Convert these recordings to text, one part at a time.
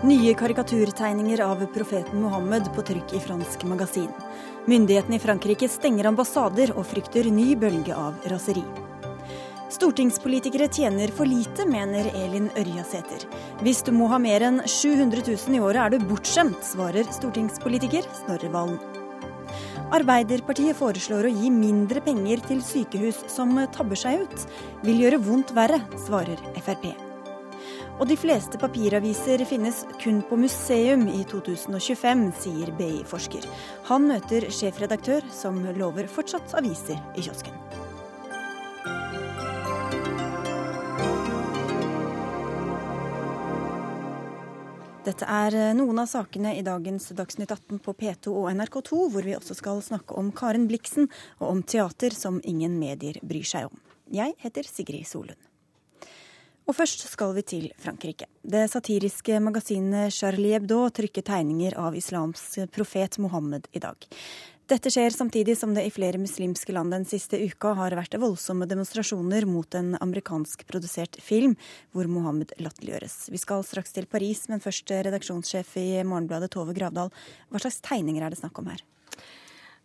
Nye karikaturtegninger av profeten Mohammed på trykk i fransk magasin. Myndighetene i Frankrike stenger ambassader og frykter ny bølge av raseri. Stortingspolitikere tjener for lite, mener Elin Ørjasæter. Hvis du må ha mer enn 700 000 i året er du bortskjemt, svarer stortingspolitiker Snorre Valen. Arbeiderpartiet foreslår å gi mindre penger til sykehus som tabber seg ut. Vil gjøre vondt verre, svarer Frp. Og de fleste papiraviser finnes kun på museum i 2025, sier BI-forsker. Han møter sjefredaktør, som lover fortsatt aviser i kiosken. Dette er eh, noen av sakene i dagens Dagsnytt 18 på P2 og NRK2, hvor vi også skal snakke om Karen Bliksen og om teater som ingen medier bryr seg om. Jeg heter Sigrid Solund. Og først skal vi til Frankrike. Det satiriske magasinet Charlie Hebdo trykker tegninger av islams profet Mohammed i dag. Dette skjer samtidig som det i flere muslimske land den siste uka har vært voldsomme demonstrasjoner mot en amerikansk produsert film hvor Mohammed latterliggjøres. Vi skal straks til Paris, men først redaksjonssjef i Morgenbladet Tove Gravdal. Hva slags tegninger er det snakk om her?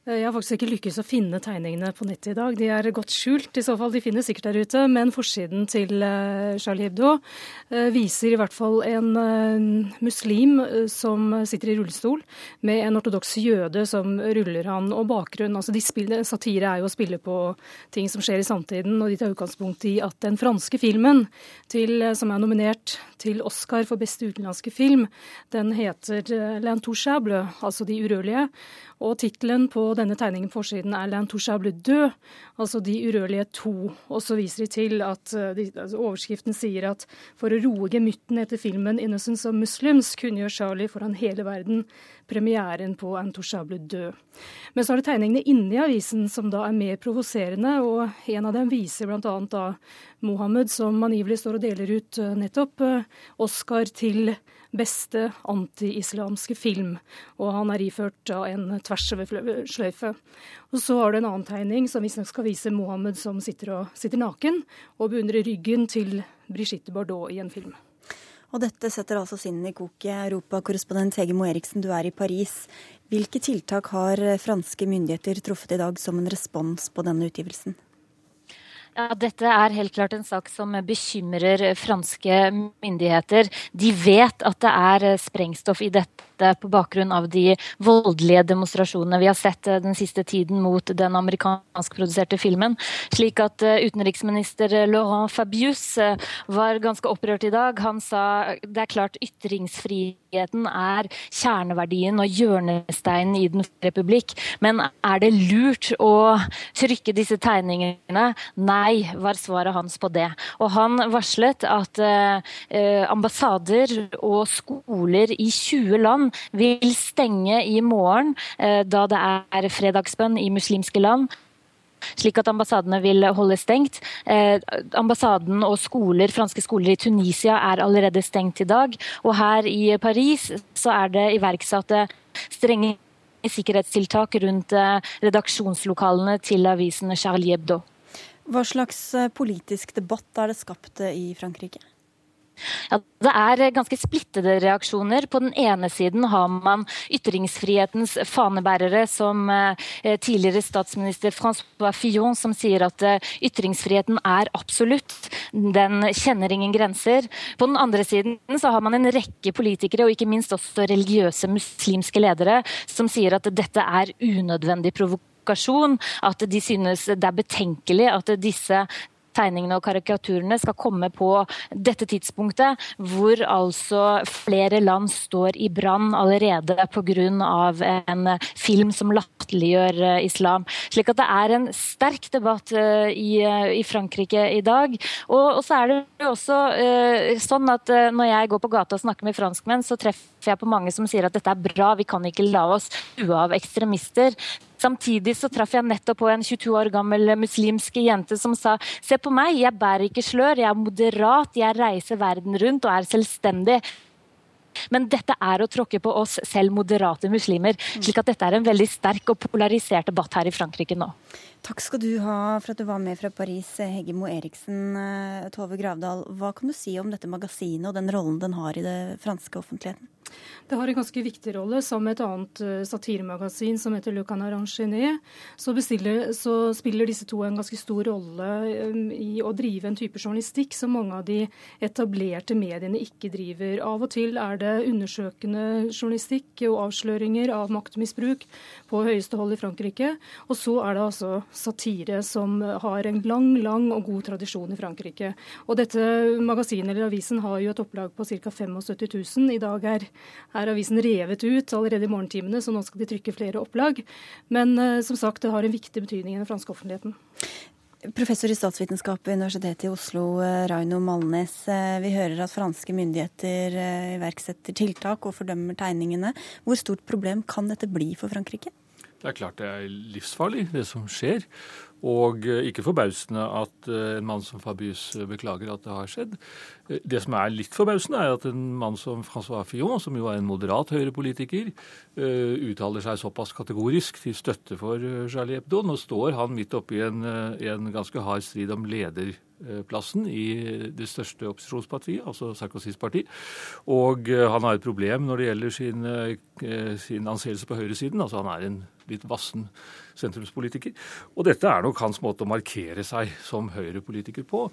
Eh, jeg har faktisk ikke lykkes å finne tegningene på nettet i dag. De er godt skjult, i så fall. De finnes sikkert der ute. Men forsiden til eh, Charlie Hebdo eh, viser i hvert fall en muslim som sitter i rullestol, med en ortodoks jøde som ruller han. Og bakgrunn, altså de spiller, Satire er jo å spille på ting som skjer i samtiden, og de tar utgangspunkt i at den franske filmen til, som er nominert til Oscar for beste utenlandske film, den heter L'Intouchable, altså De urørlige. Og tittelen på denne tegningen på forsiden er 'L'intouchable død', altså 'De urørlige to'. Og så viser de til at eh, de, altså overskriften sier at for å roe gemytten etter filmen 'Innocence of Muslims' kunngjør Charlie foran hele verden premieren på 'Intouchable død'. Men så er det tegningene inni avisen som da er mer provoserende, og en av dem viser bl.a. da Mohammed som angivelig står og deler ut eh, nettopp eh, Oscar til beste anti-islamske film. Og han er iført av en tvers over sløyfe. Og så har du en annen tegning som visstnok skal vise Mohammed som sitter, og, sitter naken og beundrer ryggen til Brigitte Bardot i en film. Og dette setter altså sinnen i koket. Europakorrespondent Hege Moe Eriksen, du er i Paris. Hvilke tiltak har franske myndigheter truffet i dag som en respons på denne utgivelsen? Ja, Dette er helt klart en sak som bekymrer franske myndigheter. De vet at det er sprengstoff i dette på bakgrunn av de voldelige demonstrasjonene vi har sett eh, den siste tiden mot den amerikanskproduserte filmen. Slik at eh, utenriksminister Laurent Fabius eh, var ganske opprørt i dag. Han sa det er klart ytringsfriheten er kjerneverdien og hjørnesteinen i den republikk. Men er det lurt å trykke disse tegningene? Nei, var svaret hans på det. Og han varslet at ambassader og skoler i 20 land vil stenge i morgen, eh, da det er fredagsbønn i muslimske land slik at ambassadene vil holde stengt. Eh, ambassaden og skoler, franske skoler i Tunisia er allerede stengt i dag. Og her i Paris så er det iverksatt strenge sikkerhetstiltak rundt eh, redaksjonslokalene til avisen Charlie Hebdo. Hva slags politisk debatt er det skapt i Frankrike? Ja, det er ganske splittede reaksjoner. På den ene siden har man ytringsfrihetens fanebærere, som eh, tidligere statsminister Francois Fillon, som sier at eh, ytringsfriheten er absolutt. Den kjenner ingen grenser. På den andre siden så har man en rekke politikere, og ikke minst også religiøse muslimske ledere, som sier at dette er unødvendig provokasjon, at de synes det er betenkelig at disse tegningene og karikaturene skal komme på dette tidspunktet, hvor altså flere land står i brann allerede pga. en film som latterliggjør eh, islam. Slik at det er en sterk debatt eh, i, eh, i Frankrike i dag. Og, og, så er det jo også sånn at når jeg går på gata og snakker med franskmenn, så treffer jeg på mange som sier at dette er bra, vi kan ikke la oss true av ekstremister. Samtidig så traff jeg nettopp på en 22 år gammel muslimsk jente som sa se på meg, jeg bærer ikke slør, jeg er moderat, jeg reiser verden rundt og er selvstendig. Men dette er å tråkke på oss selv moderate muslimer. slik at dette er en veldig sterk og polarisert debatt her i Frankrike nå. Takk skal du ha for at du var med fra Paris, Heggemo Eriksen. Tove Gravdal, hva kan du si om dette magasinet og den rollen den har i det franske offentligheten? Det har en ganske viktig rolle. Som et annet uh, satiremagasin som heter Le Canard så, så, spiller disse to en ganske stor rolle um, i å drive en type journalistikk som mange av de etablerte mediene ikke driver. Av og til er det undersøkende journalistikk og avsløringer av maktmisbruk på høyeste hold i Frankrike. Og så er det altså satire som har en lang, lang og god tradisjon i Frankrike. Og dette magasinet eller avisen har jo et opplag på ca. 75 000. I dag er er avisen revet ut allerede i morgentimene, så nå skal de trykke flere opplag. Men uh, som sagt, det har en viktig betydning i den franske offentligheten. Professor i statsvitenskap ved Universitetet i Oslo, eh, Raino Malnes. Eh, vi hører at franske myndigheter iverksetter tiltak og fordømmer tegningene. Hvor stort problem kan dette bli for Frankrike? Det er klart det er livsfarlig, det som skjer. Og eh, ikke forbausende at eh, en mann som Fabius eh, beklager at det har skjedd. Det som er litt forbausende, er at en mann som Francois Fillon, som jo er en moderat høyrepolitiker, uttaler seg såpass kategorisk til støtte for Charlie Hebdo. Nå står han midt oppe i en, en ganske hard strid om lederplassen i det største opposisjonspartiet, altså Sarkozys parti. Og han har et problem når det gjelder sin, sin anseelse på høyresiden. Altså han er en litt vassen sentrumspolitiker. Og dette er nok hans måte å markere seg som høyrepolitiker på.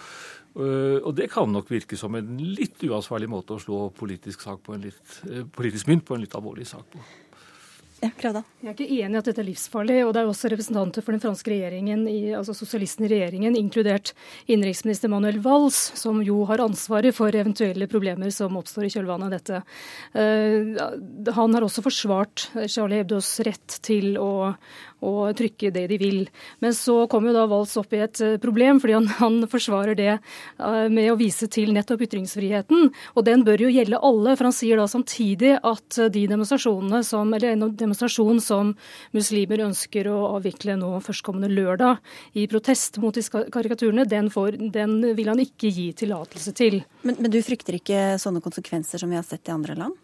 Og det kan nok virke som en litt uansvarlig måte å slå politisk, sak på mynt på en litt alvorlig sak på. Ja, Jeg er ikke enig i at dette er livsfarlig. og Det er også representanter for den franske regjeringen, altså sosialistene i regjeringen, inkludert innenriksminister Manuel Valls, som jo har ansvaret for eventuelle problemer som oppstår i kjølvannet av dette. Uh, han har også forsvart Charlie Hebdos rett til å, og trykke det de vil. Men så kommer jo da Valls opp i et eh, problem, fordi han, han, forsvarer det eh, med å vise til nettopp ytringsfriheten. Og den bør jo gjelde alle, for han sier da samtidig at de demonstrasjonene som, eller demonstrasjon som muslimer ønsker å avvikle nå førstkommende lørdag i protest mot disse karikaturene, den, får, den vil han ikke gi tillatelse til. Men, men du frykter ikke sånne konsekvenser som vi har sett i andre land?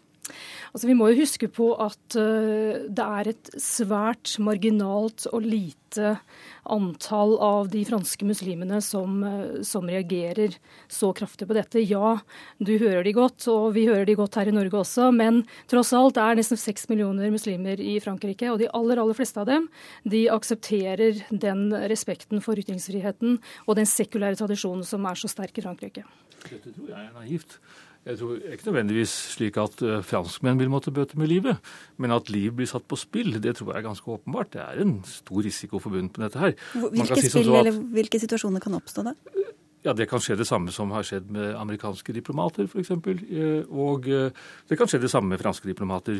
Altså, vi må jo huske på at uh, det er et svært marginalt og lite antall av de franske muslimene som, uh, som, reagerer så kraftig på dette. Ja, du hører de godt, og vi hører de godt her i Norge også, men tross alt er nesten seks millioner muslimer i Frankrike, og de aller, aller fleste av dem de aksepterer den respekten for ytringsfriheten og den sekulære tradisjonen som er så sterk i Frankrike. Dette tror jeg er naivt. Jeg tror ikke nødvendigvis slik at uh, franskmenn vil måtte bøte med livet, men at liv blir satt på spill, det tror jeg er ganske åpenbart. Det er en stor risiko forbundet med dette her. Hvilke, si spill, at, eller hvilke situasjoner kan oppstå da? Ja, Det kan skje det samme som har skjedd med amerikanske diplomater, f.eks. Eh, og eh, det kan skje det samme med franske diplomater.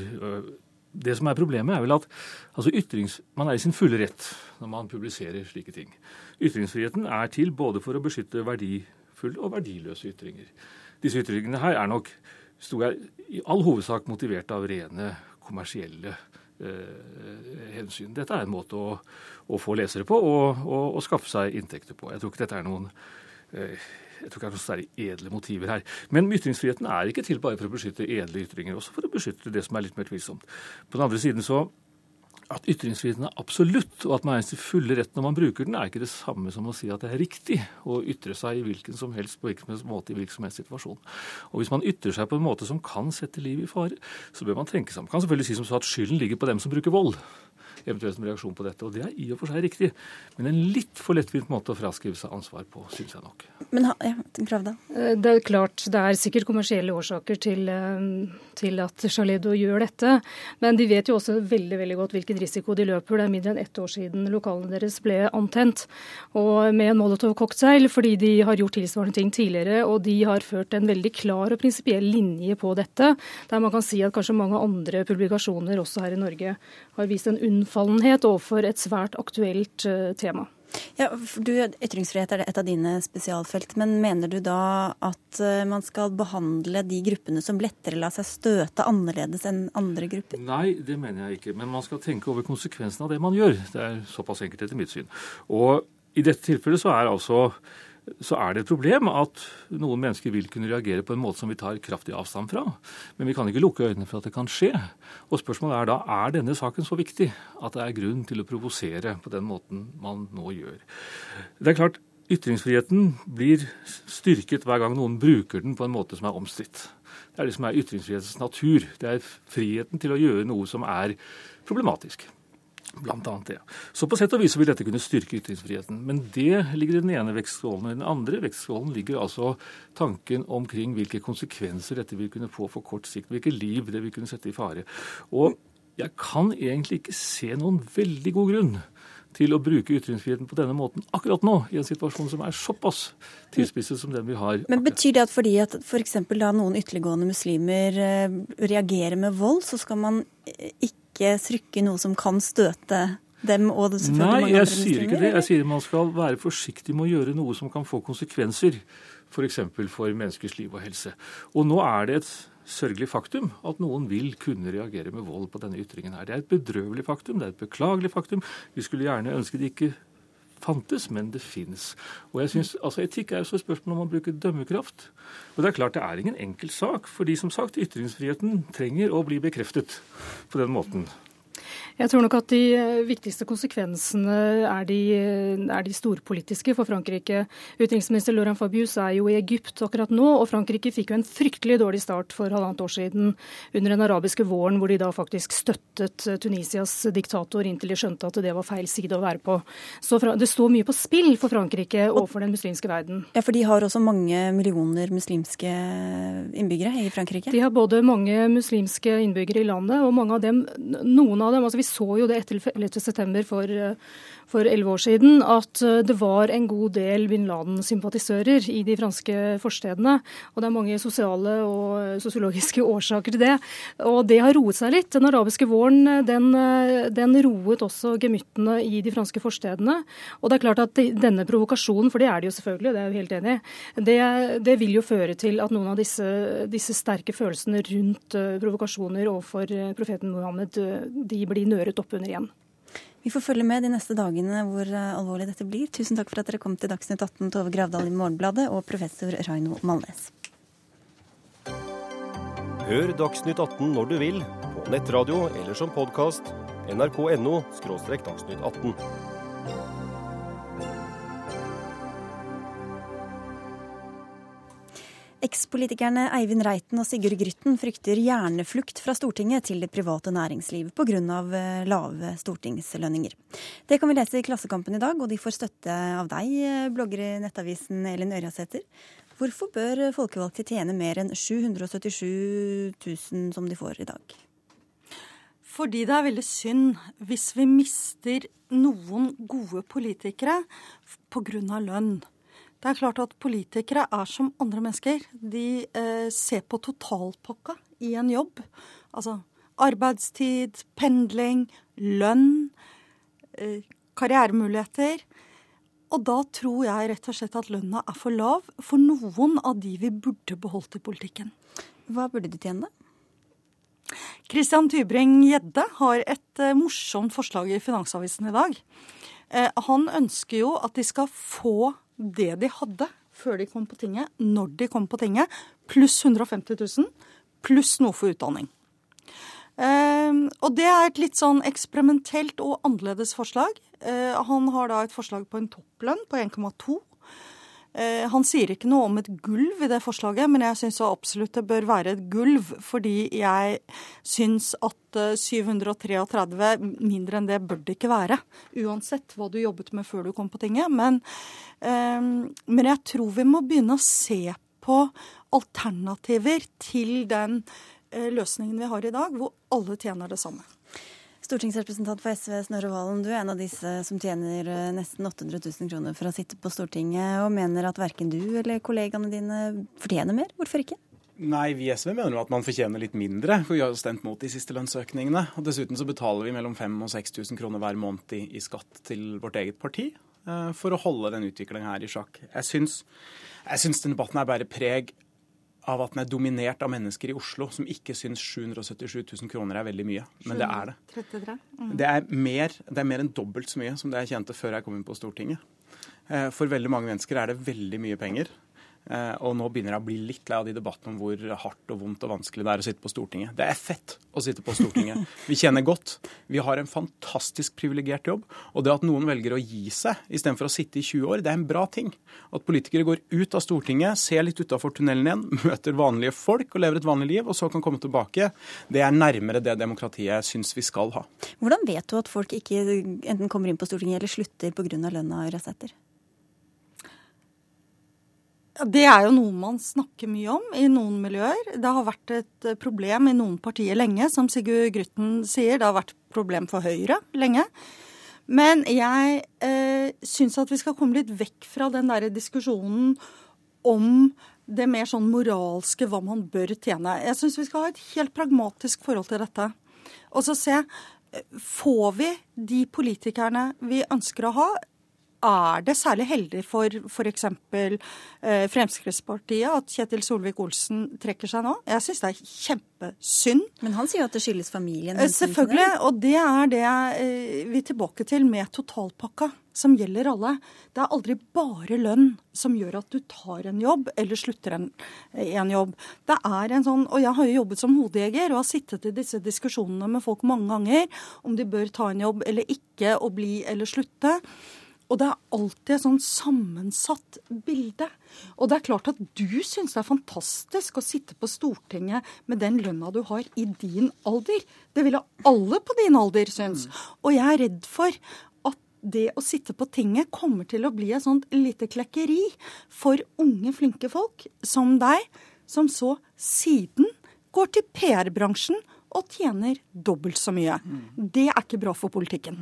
Det som er problemet, er vel at altså ytrings, man er i sin fulle rett når man publiserer slike ting. Ytringsfriheten er til både for å beskytte verdifulle og verdiløse ytringer. Disse ytringene her er nok jeg, i all hovedsak motivert av rene kommersielle eh, hensyn. Dette er en måte å, å få lesere på og, og, og, skaffe seg inntekter på. Jeg tror ikke dette er noen eh, jeg tror ikke det er noen særlig edle motiver her. Men ytringsfriheten er ikke til bare for å beskytte edle ytringer, også for å beskytte det som er litt mer tvilsomt. På den andre siden så at ytringsfriheten er absolutt, og at man er i fulle rett når man bruker den, er ikke det samme som å si at det er riktig å ytre seg i hvilken som helst på hvilken som helst måte i hvilken som helst situasjon. Og hvis man ytrer seg på en måte som kan sette livet i fare, så bør man tenke seg om. Man kan selvfølgelig si som så at skylden ligger på dem som bruker vold eventuelt som reaksjon på dette. Og det er i og for seg riktig, men en litt for lettvint måte å fraskrive seg ansvar på, syns jeg nok. Men ja, Pravda? Eh, det er klart, det er sikkert kommersielle årsaker til, eh, til at Charledo gjør dette. Men de vet jo også veldig veldig godt hvilken risiko de løper. Det er mindre enn ett år siden lokalene deres ble antent. Og med en molotov-cocktail, fordi de har gjort tilsvarende ting tidligere. Og de har ført en veldig klar og prinsipiell linje på dette. Der man kan si at kanskje mange andre publikasjoner også her i Norge har vist en unnfallelse unnfallenhet overfor et svært aktuelt eh, tema. Ja, du, Ytringsfrihet er et av dine spesialfelt, men mener du da at eh, man skal behandle de gruppene som lettere lar seg støte annerledes enn andre grupper? Nei, det mener jeg ikke. Men man skal tenke over konsekvensene av det man gjør. Det er såpass enkelt etter mitt syn. Og i dette tilfellet så er altså så er det et problem at noen mennesker vil kunne reagere på en måte som vi tar kraftig avstand fra. Men vi kan ikke lukke øynene for at det kan skje. Og spørsmålet er da er denne saken så viktig at det er grunn til å provosere på den måten man nå gjør. Det er klart, Ytringsfriheten blir styrket hver gang noen bruker den på en måte som er omstridt. Det er det som er ytringsfrihetens natur. Det er friheten til å gjøre noe som er problematisk. Blant annet det. Så på sett og vis vil dette kunne styrke ytringsfriheten. Men det ligger i den ene vektskålen. I den andre vektskålen ligger altså tanken omkring hvilke konsekvenser dette vil kunne få for kort sikt. Hvilke liv det vil kunne sette i fare. Og jeg kan egentlig ikke se noen veldig god grunn til å bruke ytringsfriheten på denne måten akkurat nå, i en situasjon som er såpass tilspisset som den vi har. Men Betyr det at fordi at f.eks. da noen ytterliggående muslimer eh, reagerer med vold, så skal man ikke ikke trykke noe som kan støte dem og det Nei, jeg sier ikke det. Jeg sier man skal være forsiktig med å gjøre noe som kan få konsekvenser. F.eks. For, for menneskers liv og helse. Og nå er det et sørgelig faktum at noen vil kunne reagere med vold på denne ytringen her. Det er et bedrøvelig faktum, det er et beklagelig faktum. Vi skulle gjerne ønske det ikke fantes, men det fins. Og jeg synes, altså Etikk er jo så spørsmål om man bruker dømmekraft. Og det er klart det er ingen enkel sak, fordi som sagt, ytringsfriheten trenger å bli bekreftet på den måten. Jeg tror nok at de eh, viktigste konsekvensene er de, eh, er de storpolitiske for Frankrike. Utenriksminister Laurent Fabius er jo i Egypt akkurat nå, og Frankrike fikk jo en fryktelig dårlig start for halvannet år siden under den arabiske våren, hvor de da faktisk støttet eh, Tunisias diktator inntil de skjønte at det var feil side å være på. Så det står mye på spill for Frankrike og for den muslimske verden. Ja, For de har også mange millioner muslimske innbyggere i Frankrike? De har både mange muslimske innbyggere i landet, og mange av dem, noen av dem altså Vi så jo det etter 11. september for for elleve år siden at eh, det var en god del bin Laden-sympatisører i de franske forstedene. Og det er mange sosiale og sosiologiske årsaker til det. Og det har roet seg litt. Den arabiske våren den, den roet også gemyttene i de franske forstedene. Og det er klart at denne provokasjonen, for det er det jo selvfølgelig, det er jeg helt enig i, det, det, vil jo føre til at noen av disse, disse sterke følelsene rundt eh, provokasjoner overfor eh, profeten Mohammed, de blir nøret opp under igjen. Vi får følge med de neste dagene hvor eh, alvorlig dette blir. Tusen takk for at dere kom til Dagsnytt 18, Tove Gravdal i Morgenbladet og professor Raino Malnes. Hør Dagsnytt 18 når du vil, på nettradio eller som podkast. nrk.no – dagsnytt 18. Ekspolitikerne Eivind Reiten og Sigurd Grytten frykter hjerneflukt fra Stortinget til det private næringsliv pga. Eh, lave stortingslønninger. Det kan vi lese i Klassekampen i dag, og de får støtte av deg, eh, blogger i Nettavisen Elin Ørjasæter. Hvorfor bør folkevalgte tjene mer enn 777 000 som de får i dag? Fordi det er veldig synd hvis vi mister noen gode politikere pga. lønn. Det er klart at politikere er som andre mennesker. De eh, ser på totalpakka i en jobb. Altså arbeidstid, pendling, lønn, eh, karrieremuligheter. Og da tror jeg rett og slett at lønna er for lav for noen av de vi burde beholdt i politikken. Hva burde de tjene? Christian Tybring-Gjedde har et eh, morsomt forslag i Finansavisen i dag. Eh, han ønsker jo at de skal få det de hadde før de kom på tinget, når de kom på tinget, pluss 150 000, pluss noe for utdanning. Uh, og det er et litt sånn eksperimentelt og annerledes forslag. Uh, han har da et forslag på en topplønn på 1,2 Eh, han sier ikke noe om et gulv i det forslaget, men jeg syns absolutt det bør være et gulv. Fordi jeg syns at 733, eh, mindre enn det bør det ikke være. Uansett hva du jobbet med før du kom på tinget. Men, eh, men jeg tror vi må begynne å se på alternativer til den løsningen vi har i dag, hvor alle tjener det samme. Stortingsrepresentant for SV Snorre Valen, du er en av disse som tjener eh, nesten 800 000 kroner for å sitte på Stortinget, og mener at verken du eller kollegaene dine fortjener mer. Hvorfor ikke? Nei, vi i SV mener jo at man fortjener litt mindre, for vi har jo stemt mot de siste lønnsøkningene. Og Dessuten så betaler vi mellom 5000 og 6000 kroner hver måned i, i, skatt til vårt eget parti uh, for å holde den utviklingen her i sjakk. Jeg syns, jeg syns denne debatten er bare preg av at den er dominert av mennesker i Oslo som ikke syns 777 000 kroner er veldig mye. Men det er det. Mm. Det, er mer, det er mer enn dobbelt så mye som det jeg tjente før jeg kom inn på Stortinget. Eh, for veldig mange mennesker er det veldig mye penger. Eh, og nå begynner jeg å bli litt lei av de debattene om hvor hardt og vondt og vanskelig det er å sitte på Stortinget. Det er fett å sitte på Stortinget. Vi kjenner godt. Vi har en fantastisk privilegert jobb. Og det at noen velger å gi seg istedenfor å sitte i 20 år, det er en bra ting. At politikere går ut av Stortinget, ser litt utafor tunnelen igjen, møter vanlige folk og lever et vanlig liv, og så kan komme tilbake, det er nærmere det demokratiet syns vi skal ha. Hvordan vet du at folk ikke enten kommer inn på Stortinget eller slutter pga. lønna Ressetter? Det er jo noe man snakker mye om i noen miljøer. Det har vært et eh, problem i noen partier lenge, som Sigurd Grutten sier. Det har vært et problem for Høyre lenge. Men jeg eh, syns at vi skal komme litt vekk fra den der diskusjonen om det mer sånn moralske hva man bør tjene. Jeg syns vi skal ha et helt pragmatisk forhold til dette. Og så se eh, Får vi de politikerne vi ønsker å ha, er det særlig heldig for f.eks. Eh, Fremskrittspartiet at Kjetil Solvik-Olsen trekker seg nå? Jeg syns det er kjempesynd. Men han sier jo at det skyldes familien? Eh, selvfølgelig, og det er det eh, vi er tilbake til med totalpakka, som gjelder alle. Det er aldri bare lønn som gjør at du tar en jobb eller slutter en, en jobb. Det er en sånn, og Jeg har jo jobbet som hodejeger og har sittet i disse diskusjonene med folk mange ganger om de bør ta en jobb eller ikke, og bli eller slutte. Og det er alltid et sånn sammensatt bilde. Og det er klart at du syns det er fantastisk å sitte på Stortinget med den lønna du har i din alder. Det ville alle på din alder synes. Mm. Og jeg er redd for det å sitte på tinget kommer til å bli et sånt lite klekkeri for unge, flinke folk som deg, som så siden går til PR-bransjen og tjener dobbelt så mye. Mm. Det er ikke bra for politikken.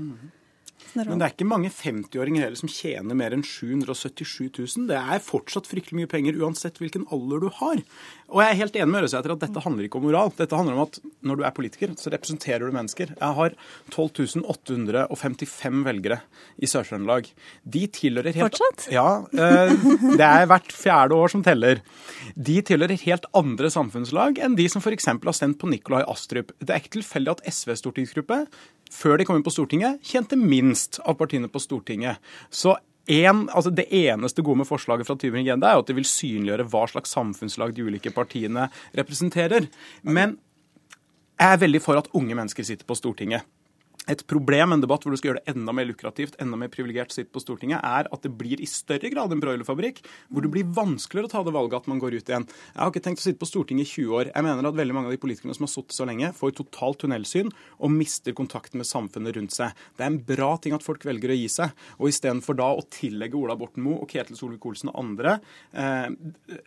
Men det er ikke mange 50-åringer heller som tjener mer enn 777 000. Det er fortsatt fryktelig mye penger uansett hvilken alder du har. Og jeg er helt enig med Øresæter at dette handler ikke om moral. Dette handler om at når du er politiker, så representerer du mennesker. Jeg har 12 855 velgere i Sør-Trøndelag. De tilhører helt Fortsatt? Ja. Eh, det er hvert fjerde år som teller. De tilhører helt andre samfunnslag enn de som f.eks. har stemt på Nikolai Astrup. Det er ikke tilfeldig at SVs stortingsgruppe før de kom inn på Stortinget, kjente minst av partiene på Stortinget. Så en, altså Det eneste gode med forslaget fra Tybring-Gjedde er at det vil synliggjøre hva slags samfunnslag de ulike partiene representerer. Men jeg er veldig for at unge mennesker sitter på Stortinget et problem, en debatt hvor du skal gjøre det enda mer lukrativt, enda mer privilegert sitt på Stortinget, er at det blir i større grad en broilerfabrikk, hvor det blir vanskeligere å ta det valget at man går ut igjen. Jeg har ikke tenkt å sitte på Stortinget i 20 år. Jeg mener at veldig mange av de politikerne som har sittet så lenge, får totalt tunnelsyn og mister kontakten med samfunnet rundt seg. Det er en bra ting at folk velger å gi seg, og istedenfor da å tillegge Ola Borten Moe og Ketil Solvik-Olsen og andre eh,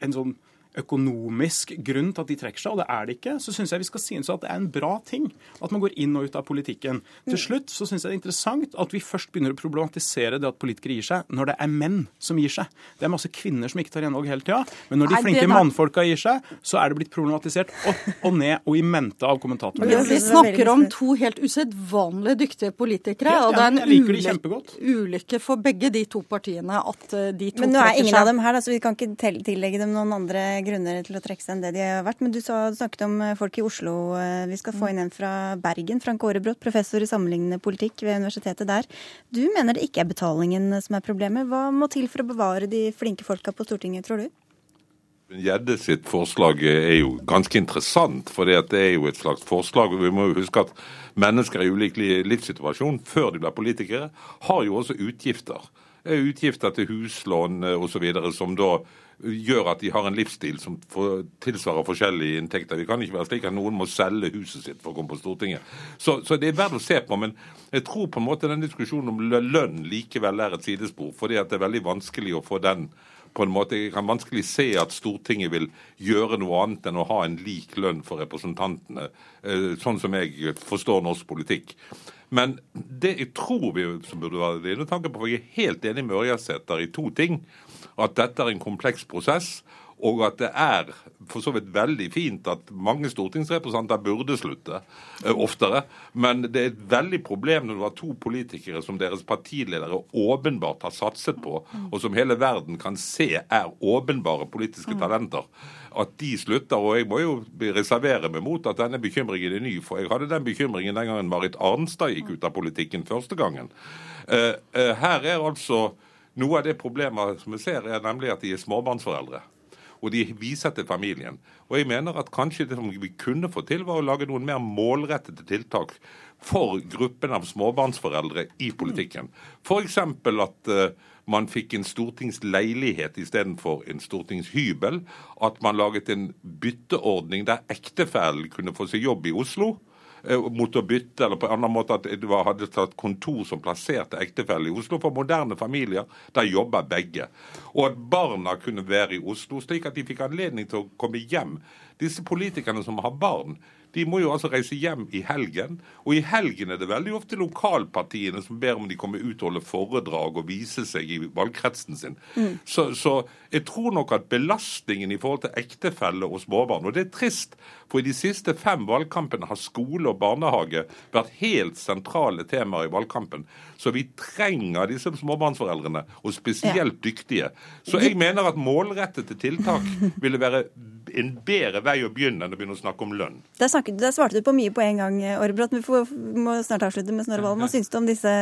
en sånn økonomisk grunn til at de trekker seg, og det er det ikke, så syns jeg vi skal synes at det er en bra ting at man går inn og ut av politikken. Til mm. slutt så syns jeg det er interessant at vi først begynner å problematisere det at politikere gir seg, når det er menn som gir seg. Det er masse kvinner som ikke tar gjenvalg hele tida, men når de flinke mannfolka gir seg, så er det blitt problematisert opp og ned og i mente av kommentatorer. Vi snakker om to helt usedvanlig dyktige politikere, og det er en ulykke, ulykke for begge de to partiene at eh, de to trekker seg. Men nå er ingen av dem her, da, så vi kan ikke tillegge dem noen andre grunner til å trekke seg enn det de har vært. Men du snakket om eh, folk i Oslo. Eh, vi skal få inn en fra Bergen. Frank Aarebrot, professor i sammenlignende politikk ved universitetet der. Du mener det ikke er betalingen som er problemet. Hva må til for å bevare de flinke folka på Stortinget, tror du? Gjedde sitt forslag er jo ganske interessant, for det er jo et slags forslag. Vi må jo huske at mennesker i ulik livssituasjon før de blir politikere, har jo også utgifter. Utgifter til huslån osv. som da gjør at de har en livsstil som tilsvarer forskjellige inntekter. Det kan ikke være slik at noen må selge huset sitt for å komme på Stortinget. Så, så det er verdt å se på. Men jeg tror på en måte den diskusjonen om lønn likevel er et sidespor. fordi at det er veldig vanskelig å få den på en måte, Jeg kan vanskelig se at Stortinget vil gjøre noe annet enn å ha en lik lønn for representantene, eh, sånn som jeg forstår norsk politikk. Men det jeg tror vi burde være det, tanker på, for jeg er helt enig med Ørjasæter i to ting at dette er en kompleks prosess. Og at det er for så vidt veldig fint at mange stortingsrepresentanter burde slutte eh, oftere. Men det er et veldig problem når du har to politikere som deres partiledere åpenbart har satset på, og som hele verden kan se er åpenbare politiske talenter. At de slutter. Og jeg må jo reservere meg mot at denne bekymringen er ny. For jeg hadde den bekymringen den gangen Marit Arnstad gikk ut av politikken første gangen. Eh, eh, her er altså Noe av det problemet som vi ser, er nemlig at de er småbarnsforeldre. Og de viser til familien. Og jeg mener at kanskje det som vi kunne få til, var å lage noen mer målrettede tiltak for gruppen av småbarnsforeldre i politikken. F.eks. at uh, man fikk en stortingsleilighet istedenfor en stortingshybel. At man laget en bytteordning der ektefellen kunne få seg jobb i Oslo eh, mot å bytte, eller på en annen måte at du hadde tatt kontor som plasserte ektefelle i Oslo. For moderne familier, der jobber begge. Og at barna kunne være i Oslo, slik at de fikk anledning til å komme hjem. Disse politikerne som har barn, de må jo altså reise hjem i helgen. Og i helgen er det veldig ofte lokalpartiene som ber om de kommer ut og holder foredrag og viser seg i valgkretsen sin. Mm. Så, så, jeg tror nok at belastningen i forhold til ektefelle og småbarn Og det er trist, for i de siste fem valgkampene har skole og barnehage vært helt sentrale temaer i valgkampen. Så vi trenger disse småbarnsforeldrene, og spesielt dyktige. Så jeg mener at målrettede tiltak ville være en bedre vei å begynne enn å begynne å snakke om lønn. Der, snakket, der svarte du på mye på en gang, Orbrot. Vi får, må snart avslutte med Snorre Valen. Hva syns du om disse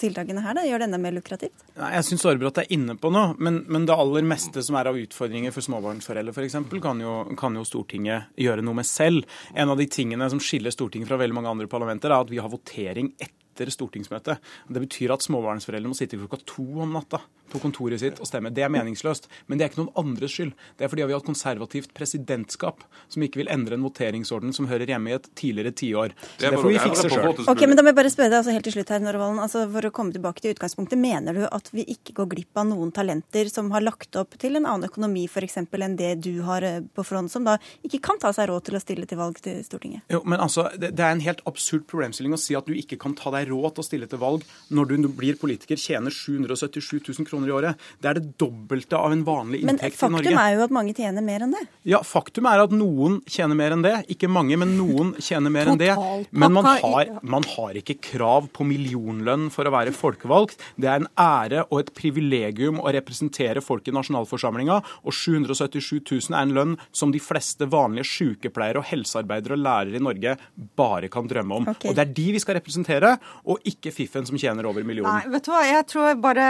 tiltakene her? Da? Gjør det enda mer lukrativt? Nei, jeg syns Orbrot er inne på noe, men, men, det aller meste som er av utfordringer for småbarnsforeldre f.eks., kan, jo, kan jo Stortinget gjøre noe med selv. En av de tingene som skiller Stortinget fra veldig mange andre parlamenter, er at vi har votering etter stortingsmøtet. Det betyr at småbarnsforeldre må sitte klokka to om natta på kontoret sitt og stemme. Det er meningsløst. Men det er ikke noen andres skyld. Det er fordi vi har et konservativt presidentskap som ikke vil endre en voteringsorden som hører hjemme i et tidligere tiår. Det, det får vi fikse sjøl. Ok, men da må jeg bare spørre deg altså helt til slutt her, Norvalen. Altså, for å komme tilbake til utgangspunktet, mener du at vi ikke går glipp av noen talenter som har lagt opp til en annen økonomi f.eks. enn det du har eh, på front, som da ikke kan ta seg råd til å stille til valg til Stortinget? Jo, men altså, det, det er en helt absurd problemstilling å si at du ikke kan ta deg råd til å stille til valg når du blir politiker, tjener 777 000 kroner i året. Det er det dobbelte av en vanlig inntekt i Norge. Men faktum er jo at mange tjener mer enn det. Ja, faktum er at noen tjener mer enn det. Ikke mange, men noen tjener mer enn det. Men man har, man har ikke krav på millionlønn for å være folkevalgt. Det er en ære og et privilegium å representere folk i nasjonalforsamlinga, og 777 000 er en lønn som de fleste vanlige sykepleiere og helsearbeidere og lærere i Norge bare kan drømme om. Okay. Og Det er de vi skal representere, og ikke fiffen som tjener over millionen. Nei, vet du hva, jeg tror bare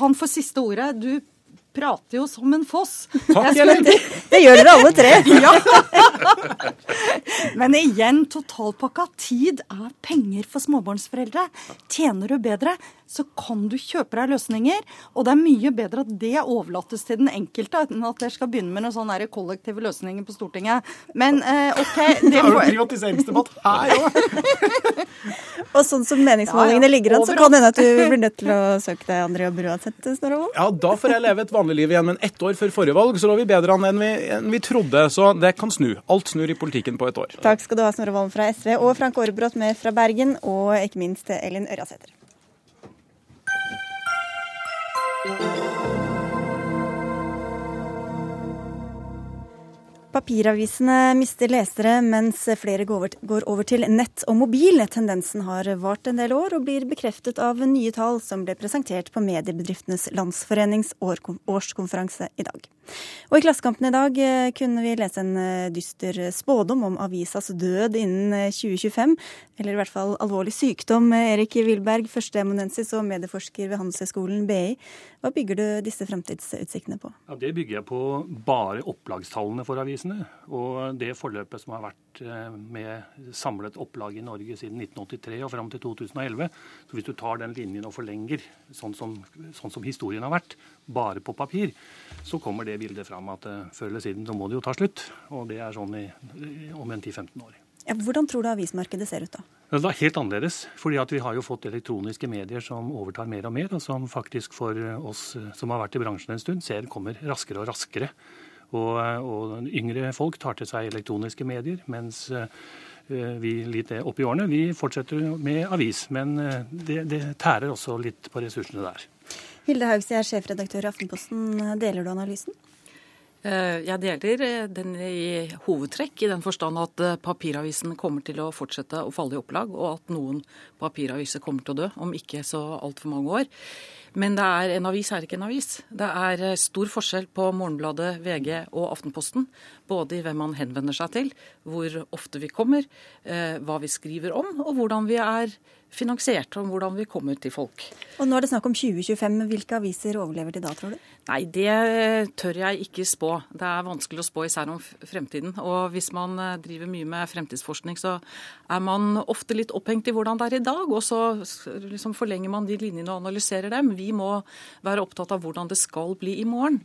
Han får siste ordet. Du prater jo som en foss. Takk, Ellen. Det, det gjør dere alle tre. ja. Men igjen, totalpakka. Tid er penger for småbarnsforeldre. Tjener du bedre, så kan du kjøpe deg løsninger. Og det er mye bedre at det overlates til den enkelte, enn at dere skal begynne med noen sånne kollektive løsninger på Stortinget. Men eh, OK Det er jo privatiseringsdebatt her òg! og sånn som meningsmålingene ligger an, så kan det hende at du blir nødt til å søke deg andre jobber uansett, Snorre Ja, da får jeg leve et vanlig liv igjen. Men ett år før forrige valg så lå vi bedre an enn vi, enn vi trodde. Så det kan snu. Alt snur i politikken på et år. Takk skal du ha, Snorre Valen fra SV, og Frank Aarebrot med fra Bergen, og ikke minst Elin Ørjasæter. Thank you. Papiravisene mister lesere, mens flere går over til nett og mobil. Tendensen har vart en del år og blir bekreftet av nye tall som ble presentert på Mediebedriftenes Landsforenings årskonferanse i dag. Og I Klassekampen i dag eh, kunne vi lese en eh, dyster spådom om avisas død innen 2025. Eh, Eller i hvert fall alvorlig sykdom. Erik Wilberg, førsteamanuensis og medieforsker ved Handelshøyskolen BI. Hva bygger du disse fremtidsutsiktene på? Ja, det bygger jeg på bare opplagstallene for avisene avisene. Og det forløpet som har vært eh, med samlet opplag i Norge siden 1983 og fram til 2011, så hvis du tar den linjen og forlenger sånn som, sånn som historien har vært, bare på papir, så kommer det bildet fram at uh, før eller siden så må det jo ta slutt. Og det er sånn i, om en 10-15 år. Ja, hvordan tror du avismarkedet ser ut da? Det er helt annerledes. fordi Vi har jo fått elektroniske medier som overtar mer og mer, og som faktisk for oss som har vært i bransjen en stund, ser kommer raskere og raskere. Og, og yngre folk tar til seg elektroniske medier, mens eh, vi litt opp i årene vi fortsetter med avis. Men eh, det, det tærer også litt på ressursene der. Hilde Haugsi er sjefredaktør i Aftenposten. Deler du analysen? Eh, jeg deler den i hovedtrekk, i den forstand at papiravisen kommer til å fortsette å falle i opplag, og at noen papiraviser kommer til å dø om ikke så altfor mange år. Men det er, en avis er ikke en avis. Det er eh, stor forskjell på Morgenbladet, VG og Aftenposten. Både i hvem man henvender seg til, hvor ofte vi kommer, eh, hva vi skriver om, og hvordan vi er finansiert, om hvordan vi kommer til folk. Og Nå er det snakk om 2025. Hvilke aviser overlever til da, tror du? Nei, det tør jeg ikke spå. Det er vanskelig å spå især om fremtiden. Og hvis man eh, driver mye med fremtidsforskning, så er man ofte litt opphengt i hvordan det er i dag, og så liksom forlenger man de linjene og analyserer dem. Vi må være opptatt av hvordan det skal bli i morgen.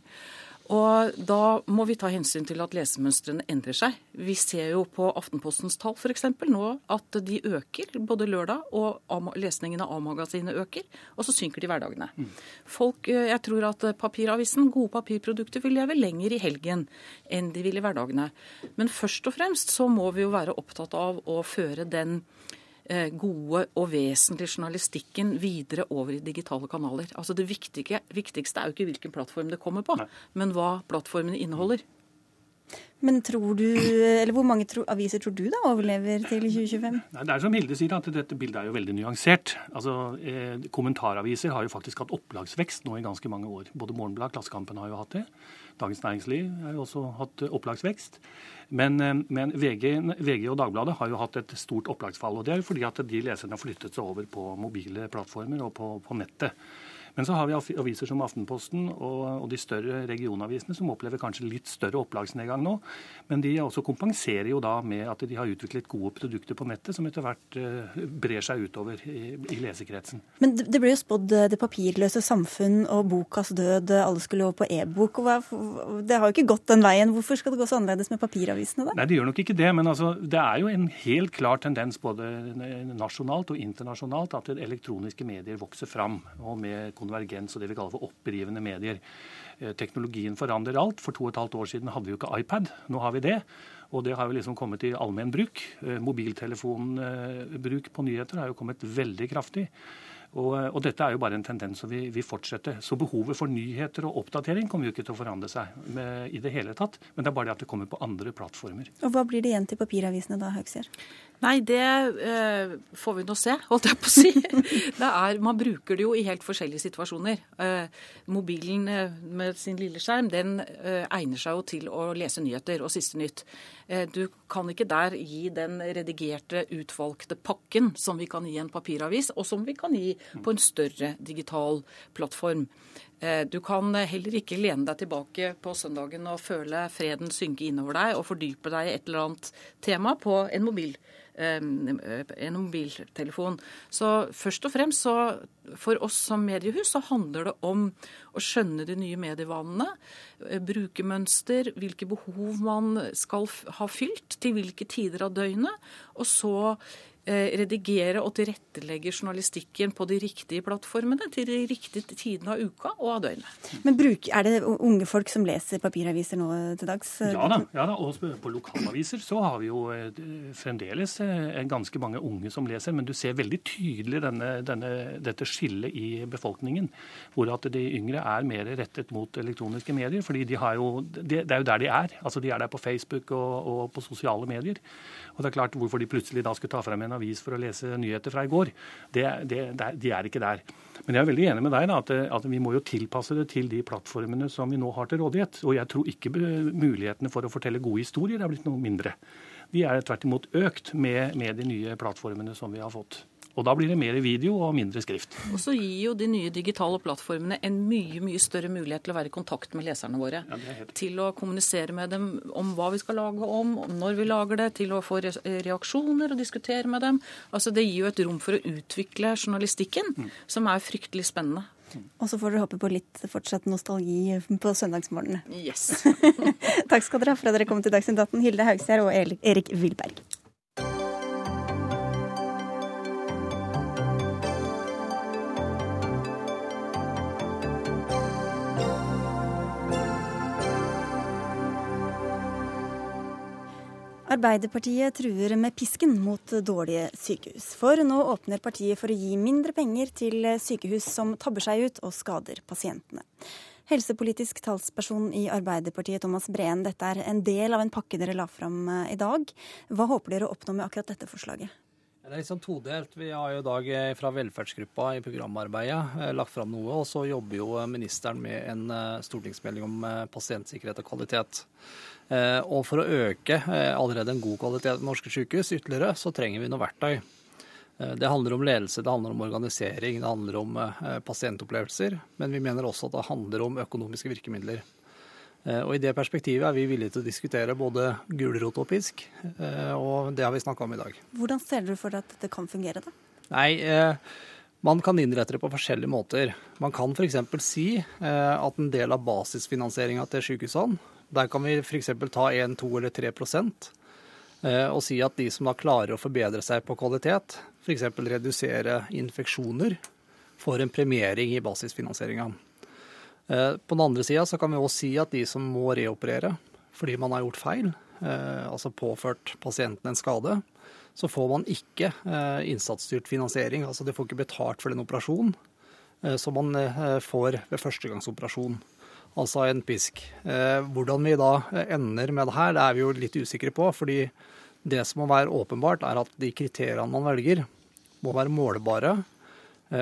Og da må vi ta hensyn til at lesemønstrene endrer seg. Vi ser jo på Aftenpostens tall f.eks. nå at de øker både lørdag, og lesningen av A-magasinet øker. Og så synker de hverdagene. Mm. Folk, eh, jeg tror at papiravisen, gode papirprodukter, vil leve lenger i helgen enn de vil i hverdagene. Men først og fremst så må vi jo være opptatt av å føre den gode og vesentlige journalistikken videre over i digitale kanaler. Altså Det viktige, viktigste er jo ikke hvilken plattform det kommer på, Nei. men hva plattformene inneholder. Men tror du, eller Hvor mange tro, aviser tror du da overlever til 2025? Nei, det er som Hilde sier, at dette bildet er jo veldig nyansert. Altså, eh, Kommentaraviser har jo faktisk hatt opplagsvekst nå i ganske mange år. Både Morgenblad og Klassekampen har jo hatt det. Dagens Næringsliv har jo også hatt opplagsvekst. Men, eh, men VG, VG, og Dagbladet har jo hatt et stort opplagsfall. og Det er jo fordi at de leserne har flyttet seg over på mobile plattformer og på, på nettet. Men så har vi aviser som Aftenposten og, de større regionavisene som opplever kanskje litt større opplagsnedgang nå. Men de også kompenserer jo da med at de har utviklet gode produkter på nettet, som etter hvert uh, brer seg utover i, i lesekretsen. Men det ble jo spådd eh, det papirløse samfunn og bokas død, alle skulle over på e-bok. Det har jo ikke gått den veien. Hvorfor skal det gå så annerledes med papiravisene da? Nei, det gjør nok ikke det. Men altså, det er jo en helt klar tendens både nasjonalt og internasjonalt at elektroniske medier vokser fram. og med konvergens og det vi kaller for opprivende medier. Eh, teknologien forandrer alt. For to og et halvt år siden hadde vi jo ikke iPad. Nå har vi det. Og det har jo liksom kommet i allmenn bruk. Eh, mobiltelefonbruk på nyheter har jo kommet veldig kraftig. Og, og, dette er jo bare en tendens som vi, vi, fortsetter. Så behovet for nyheter og oppdatering kommer jo ikke til å forandre seg med, i det hele tatt. Men det er bare det at det kommer på andre plattformer. Og Hva blir det igjen til papiravisene da, Høgser? Nei, det eh, får vi nå se, holdt jeg på å si. Er, man bruker det jo i helt forskjellige situasjoner. Eh, mobilen eh, med sin lille skjerm den eh, egner seg jo til å lese nyheter og siste nytt. Eh, du kan ikke der gi den redigerte, utvalgte pakken som vi kan gi en papiravis, og som vi kan gi på en større digital plattform. Eh, du kan heller ikke lene deg tilbake på søndagen og føle freden synke innover deg og fordype deg i et eller annet tema på en mobil en mobiltelefon. Så først og fremst så for oss som mediehus så handler det om å skjønne de nye medievanene. bruke brukermønster, hvilke behov man skal ha fylt til hvilke tider av døgnet. Og så Eh, redigere og tilrettelegge journalistikken på de riktige plattformene til de riktige tidene av uka og av døgnet. Men bruk, Er det unge folk som leser papiraviser nå til dags? Ja da, ja da, og på lokalaviser så har vi jo eh, fremdeles eh, ganske mange unge som leser. Men du ser veldig tydelig denne, denne, dette skillet i befolkningen. Hvor at de yngre er mer rettet mot elektroniske medier. fordi de har jo, Det er jo der de er. Altså De er der på Facebook og, og på sosiale medier. Og det er klart Hvorfor de plutselig da skulle ta frem en avis for å lese nyheter fra i går, det, det, de er ikke der. Men jeg er veldig enig med deg da, at, at, vi må jo tilpasse det til de plattformene som vi nå har til rådighet. Og jeg tror ikke mulighetene for å fortelle gode historier er blitt noe mindre. De er tvert imot økt med, med de nye plattformene som vi har fått. Og da blir det mer video og mindre skrift. Og så gir jo de nye digitale plattformene en mye mye større mulighet til å være i kontakt med leserne våre. Ja, til å kommunisere med dem om hva vi skal lage om, om når vi lager det, til å få reaksjoner og diskutere med dem. Altså Det gir jo et rom for å utvikle journalistikken, mm. som er fryktelig spennende. Og så får dere håpe på litt fortsatt nostalgi på søndagsmorgenene. Yes. Takk skal dere ha for at dere kom til Dagsnytt 18, Hilde Haugsgjerd og Erik Wilberg. Arbeiderpartiet truer med pisken mot dårlige sykehus. For nå åpner partiet for å gi mindre penger til sykehus som tabber seg ut og skader pasientene. Helsepolitisk talsperson i Arbeiderpartiet, Thomas Breen, dette er en del av en pakke dere la fram eh, i dag. Hva håper dere å oppnå med akkurat dette forslaget? Det er liksom todelt. Vi har jo i dag eh, fra velferdsgruppa i programarbeidet eh, lagt fram noe, og så jobber jo ministeren med en stortingsmelding om pasientsikkerhet og kvalitet. Eh, og for å øke eh, allerede en god kvalitet i norske sykehus ytterligere, så trenger vi noe verktøy. Det handler om ledelse, det handler om organisering, det handler om pasientopplevelser. Men vi mener også at det handler om økonomiske virkemidler. Og I det perspektivet er vi villige til å diskutere både gulrot og pisk, og det har vi snakka om i dag. Hvordan ser du for deg at dette kan fungere, da? Nei, man kan innrette det på forskjellige måter. Man kan f.eks. si at en del av basisfinansieringa til sykehusene, der kan vi f.eks. ta 1, 2 eller 3% og si at de som da klarer å forbedre seg på kvalitet, f.eks. redusere infeksjoner, får en premiering i basisfinansieringa. På den andre sida kan vi også si at de som må reoperere fordi man har gjort feil, altså påført pasienten en skade, så får man ikke innsatsstyrt finansiering. Altså de får ikke betalt for den operasjonen som man får ved førstegangsoperasjon altså en pisk. Hvordan vi da ender med det her, det er vi jo litt usikre på. fordi det som må være åpenbart, er at de kriteriene man velger, må være målbare.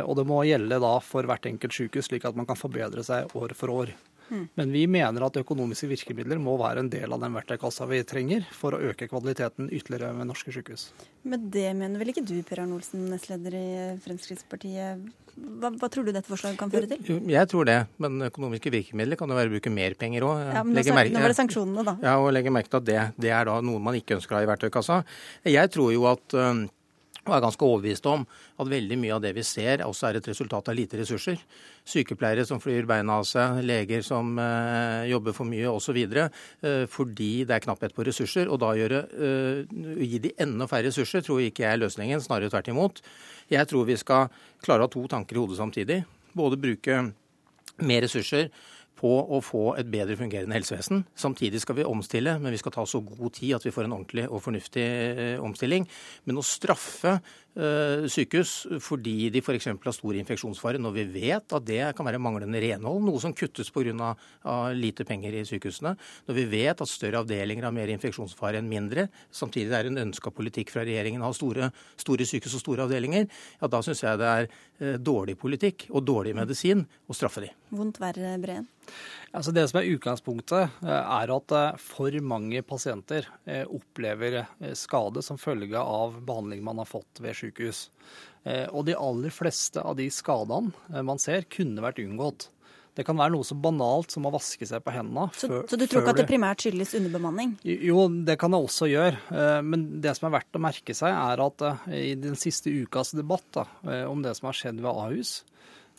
Og det må gjelde da for hvert enkelt sykehus, slik at man kan forbedre seg år for år. Mm. Men vi mener at økonomiske virkemidler må være en del av den verktøykassa vi trenger for å øke kvaliteten ytterligere ved norske sykehus. Men det mener vel ikke du, Per Arne Olsen, nestleder i Fremskrittspartiet. Hva, hva, tror du dette forslaget kan føre til? Jeg tror det, men økonomiske virkemidler kan jo være å bruke mer penger òg. Ja, men nå, nå var det sanksjonene, da. Ja, og legge merke til at det, det, er da noe man ikke ønsker å ha i verktøykassa. Jeg tror jo at og er ganske overbevist om at veldig mye av det vi ser, også er et resultat av lite ressurser. Sykepleiere som flyr beina av seg, leger som eh, jobber for mye osv. Eh, fordi det er knapphet på ressurser. Og da gjøre, eh, gi de enda færre ressurser tror ikke jeg er løsningen, snarere tvert imot. Jeg tror vi skal klare å ha to tanker i hodet samtidig. Både bruke mer ressurser på å få et bedre fungerende helsevesen. Samtidig skal vi omstille, men vi skal ta så god tid at vi får en ordentlig og fornuftig eh, omstilling. Men å straffe sykehus fordi de f.eks. har stor infeksjonsfare, når vi vet at det kan være manglende renhold, noe som kuttes pga. lite penger i sykehusene, når vi vet at større avdelinger har mer infeksjonsfare enn mindre, samtidig det er en ønska politikk fra regjeringen å ha store, store sykehus og store avdelinger, ja da syns jeg det er eh, dårlig politikk og dårlig medisin å straffe de. Vondt verre, Breen? Altså det som er Utgangspunktet eh, er at for mange pasienter opplever skade som følge av behandling man har fått ved sykehus. Eh, og de aller fleste av de skadene eh, man ser, kunne vært unngått. Det kan være noe så banalt som å vaske seg på hendene. Så, før, så du tror ikke at det primært skyldes underbemanning? Jo, det kan det også gjøre. Eh, men det som er verdt å merke seg, er at i den siste ukas debatt da, om det som har skjedd ved Ahus,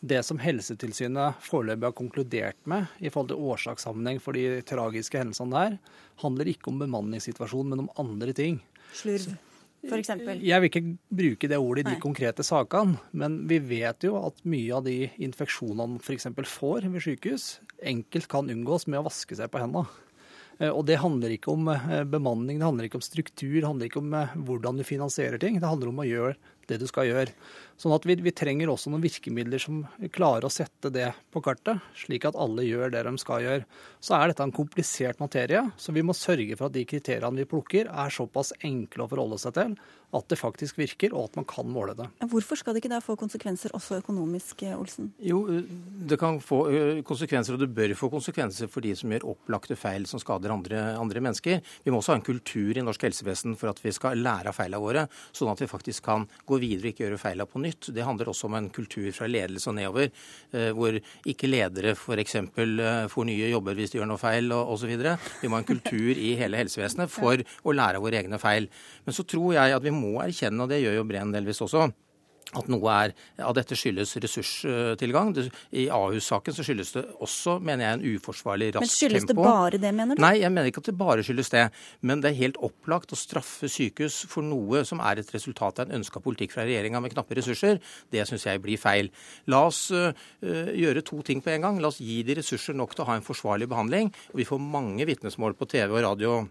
det som Helsetilsynet foreløpig har konkludert med i forhold til årsakssammenheng for de tragiske hendelsene der, handler ikke om bemanningssituasjonen, men om andre ting. Slurv f.eks.? Jeg vil ikke bruke det ordet i de Nei. konkrete sakene, men vi vet jo at mye av de infeksjonene f.eks. får ved sykehus, enkelt kan unngås med å vaske seg på hendene. Eh, og det handler ikke om eh, bemanning, det handler ikke om struktur, det handler ikke om eh, hvordan du finansierer ting. Det handler om å gjøre det du skal gjøre. Sånn at vi, vi, trenger også noen virkemidler som klarer å sette det på kartet, slik at alle gjør det de skal gjøre. Så er dette en komplisert materie, så vi må sørge for at de kriteriene vi plukker, er såpass enkle å forholde seg til at det faktisk virker, og at man kan måle det. Hvorfor skal det ikke da få konsekvenser også økonomisk, eh, Olsen? Jo, det kan få eh, konsekvenser, og det bør få konsekvenser for de som gjør opplagte feil som skader andre, andre mennesker. Vi må også ha en kultur i norsk helsevesen for at vi skal lære av feilene våre, sånn at vi faktisk kan gå videre og ikke gjøre feilene på nytt. Det handler også om en kultur fra ledelse og nedover, eh, hvor ikke ledere f.eks. får nye jobber hvis de gjør noe feil osv. Vi må ha en kultur i hele helsevesenet for å lære av våre egne feil. Men så tror jeg at vi må må erkjenne, og det gjør jo Breen delvis også, at noe er, av dette skyldes ressurstilgang. I Ahus-saken så skyldes det også, mener jeg, en uforsvarlig raskt tempo. Men Skyldes tempo. det bare det, mener du? Nei, jeg mener ikke at det bare skyldes det. Men det er helt opplagt å straffe sykehus for noe som er et resultat av en ønska politikk fra regjeringa med knappe ressurser. Det syns jeg blir feil. La oss uh, gjøre to ting på en gang. La oss gi de ressurser nok til å ha en forsvarlig behandling. Og vi får mange vitnesmål på TV og radio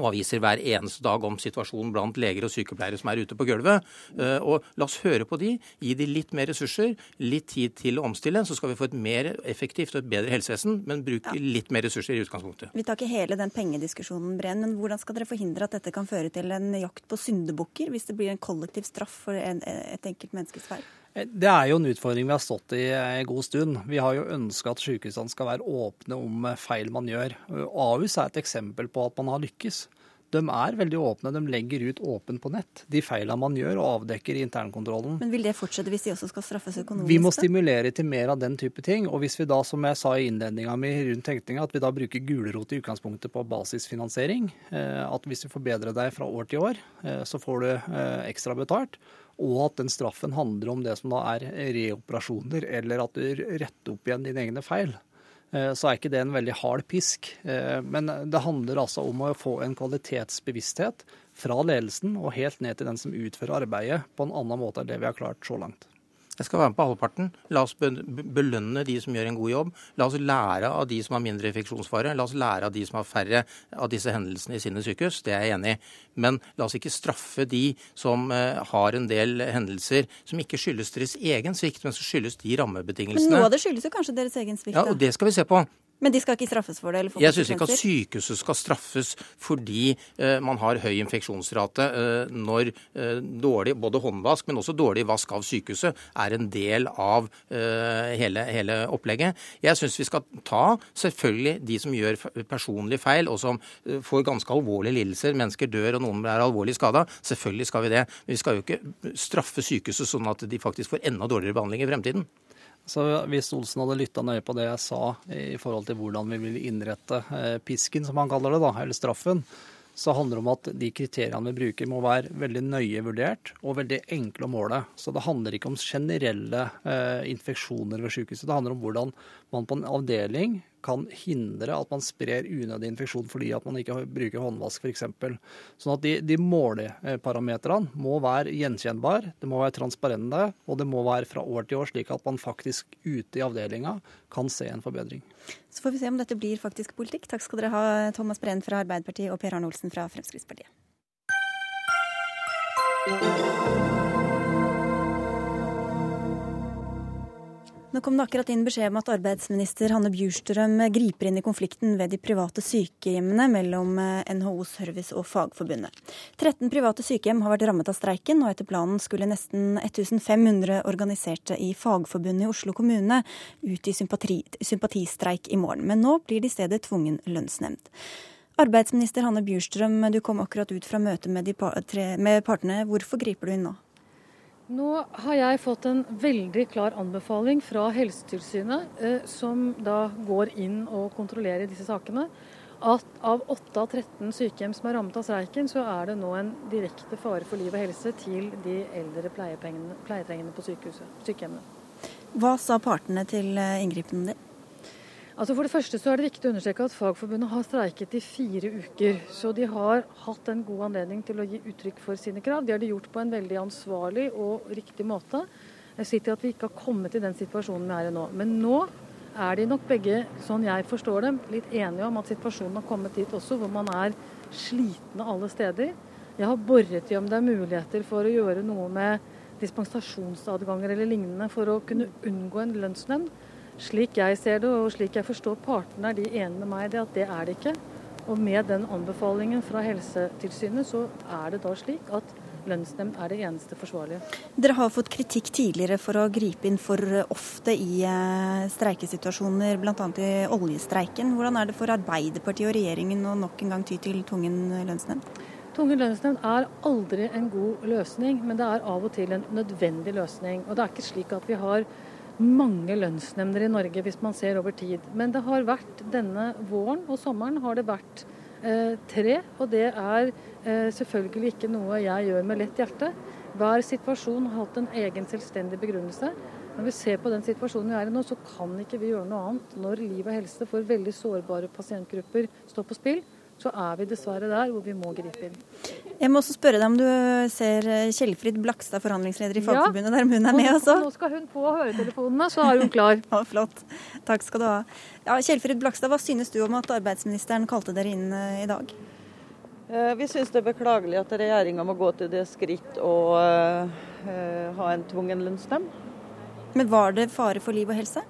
og aviser hver eneste dag om situasjonen blant leger og sykepleiere som er ute på gulvet. Eh, og La oss høre på de, gi de litt mer ressurser, litt tid til å omstille. Så skal vi få et mer effektivt og et bedre helsevesen, men bruke ja. litt mer ressurser i utgangspunktet. Vi tar ikke hele den pengediskusjonen, Breen, men hvordan skal dere forhindre at dette kan føre til en jakt på syndebukker, hvis det blir en kollektiv straff for en, et enkelt menneskes feil? Det er jo en utfordring vi har stått i en god stund. Vi har jo ønska at sykehusene skal være åpne om feil man gjør. Ahus er et eksempel på at man har lykkes. de er veldig åpne. De legger ut åpent på nett de feilene man gjør, og avdekker i internkontrollen. Men vil det fortsette hvis de også skal straffes økonomisk? Vi må stimulere til mer av den type ting. Og hvis vi da, som jeg sa i innledninga mi rundt tenkninga, at vi da bruker gulrot i utgangspunktet på basisfinansiering, eh, at hvis du forbedrer deg fra år til år, eh, så får du eh, ekstra betalt. Og at den straffen handler om det som da er reoperasjoner, eller at du retter opp igjen dine egne feil. Eh, så er ikke det en veldig hard pisk. Eh, men det handler altså om å få en kvalitetsbevissthet fra ledelsen og helt ned til den som utfører arbeidet, på en annen måte enn det vi har klart så langt. Jeg skal være med på halvparten. La oss belønne de som gjør en god jobb. La oss lære av de som har mindre infeksjonsfare. La oss lære av de som har færre av disse hendelsene i sine sykehus. Det er jeg enig i. Men la oss ikke straffe de som eh, har en del hendelser som ikke skyldes deres egen svikt, men som skyldes de rammebetingelsene. Men noe av det skyldes jo kanskje deres egen svikt? Ja, og det skal vi se på. Men de skal ikke straffes for det? jeg syns ikke at sykehuset skal straffes fordi eh, man har høy infeksjonsrate eh, når eh, dårlig både håndvask, men også dårlig vask av sykehuset er en del av hele, hele, opplegget. Jeg syns vi skal ta selvfølgelig de som gjør personlige feil, og som får ganske alvorlige lidelser. Mennesker dør, og noen er alvorlig skada. Selvfølgelig skal vi det. Men vi skal jo ikke straffe sykehuset sånn at de faktisk får enda dårligere behandling i fremtiden. Så Hvis Olsen hadde lytta nøye på det jeg sa i forhold til hvordan vi vil innrette eh, pisken, som han kaller det, da, eller straffen, så handler det om at de kriteriene vi bruker må være veldig nøye vurdert og veldig enkle å måle. Så det handler ikke om generelle eh, infeksjoner ved sykehuset. Det handler om hvordan man på en avdeling kan hindre at man sprer unødig infeksjon fordi at man ikke bruker håndvask f.eks. Sånn at de, de måleparametrene må være gjenkjennbare, det må være transparente, og det må være fra år til år, slik at man faktisk ute i avdelinga kan se en forbedring. Så får vi se om dette blir faktisk politikk. Takk skal dere ha, Thomas Breen fra Arbeiderpartiet og Per Arne Olsen fra Fremskrittspartiet. Nå kom det akkurat inn beskjed om at arbeidsminister Hanne Bjurstrøm griper inn i konflikten ved de private sykehjemmene mellom eh, NHO Service og Fagforbundet. 13 private sykehjem har vært rammet av streiken, og etter planen skulle nesten 1500 organiserte i Fagforbundet i Oslo kommune ut i sympati, sympatistreik i morgen. Men nå blir de i stedet tvungen lønnsnemnd. Arbeidsminister Hanne Bjurstrøm, du kom akkurat ut fra møtet med, med partene. Hvorfor griper du inn nå? Nå har jeg fått en veldig klar anbefaling fra Helsetilsynet, eh, som da går inn og kontrollerer disse sakene, at av 8 av 13 sykehjem som er rammet av streiken, så er det nå en direkte fare for liv og helse til de eldre pleietrengende på sykehjemmene. Hva sa partene til eh, inngripen din? Altså For det første så er det viktig å understreke at Fagforbundet har streiket i fire uker. Så de har hatt en god anledning til å gi uttrykk for sine krav. Det har de gjort på en veldig ansvarlig og riktig måte. Jeg sier til at vi ikke har kommet i den situasjonen vi er i nå. Men nå er de nok begge, sånn jeg forstår dem, litt enige om at situasjonen har kommet dit også, hvor man er slitne alle steder. Jeg har boret i om det er muligheter for å gjøre noe med dispensasjonsadganger eller lignende for å kunne unngå en lønnsnemnd. Slik jeg ser det, og slik jeg forstår partene, er de enige med meg i det at det er det ikke. Og med den anbefalingen fra Helsetilsynet, så er det da slik at lønnsnemnd er det eneste forsvarlige. Dere har fått kritikk tidligere for å gripe inn for ofte i eh, streikesituasjoner, bl.a. i oljestreiken. Hvordan er det for Arbeiderpartiet og regjeringen å nok en gang ty til tvungen lønnsnemnd? Tvungen lønnsnemnd er aldri en god løsning, men det er av og til en nødvendig løsning. Og det er ikke slik at vi har mange lønnsnemnder i Norge hvis man ser over tid. Men det har vært denne våren og sommeren har det vært eh, tre. Og det er eh, selvfølgelig ikke noe jeg gjør med lett hjerte. Hver situasjon har hatt en egen selvstendig begrunnelse. Når vi ser på den situasjonen vi er i nå, så kan ikke vi gjøre noe annet når liv og helse for veldig sårbare pasientgrupper står på spill så er vi dessverre der hvor vi må gripe inn. Jeg må også spørre deg om du ser Kjellfrid Blakstad, forhandlingsleder i Fagforbundet, ja. der hun er med også? Nå skal hun på høretelefonene, så er hun klar. ja, flott. Takk skal du ha. Ja, Kjellfrid Blakstad, hva synes du om at arbeidsministeren kalte dere inn eh, i dag? Eh, vi synes det er beklagelig at regjeringa må gå til det skritt å uh, ha en tvungen lønnsnemnd. Men var det fare for liv og helse?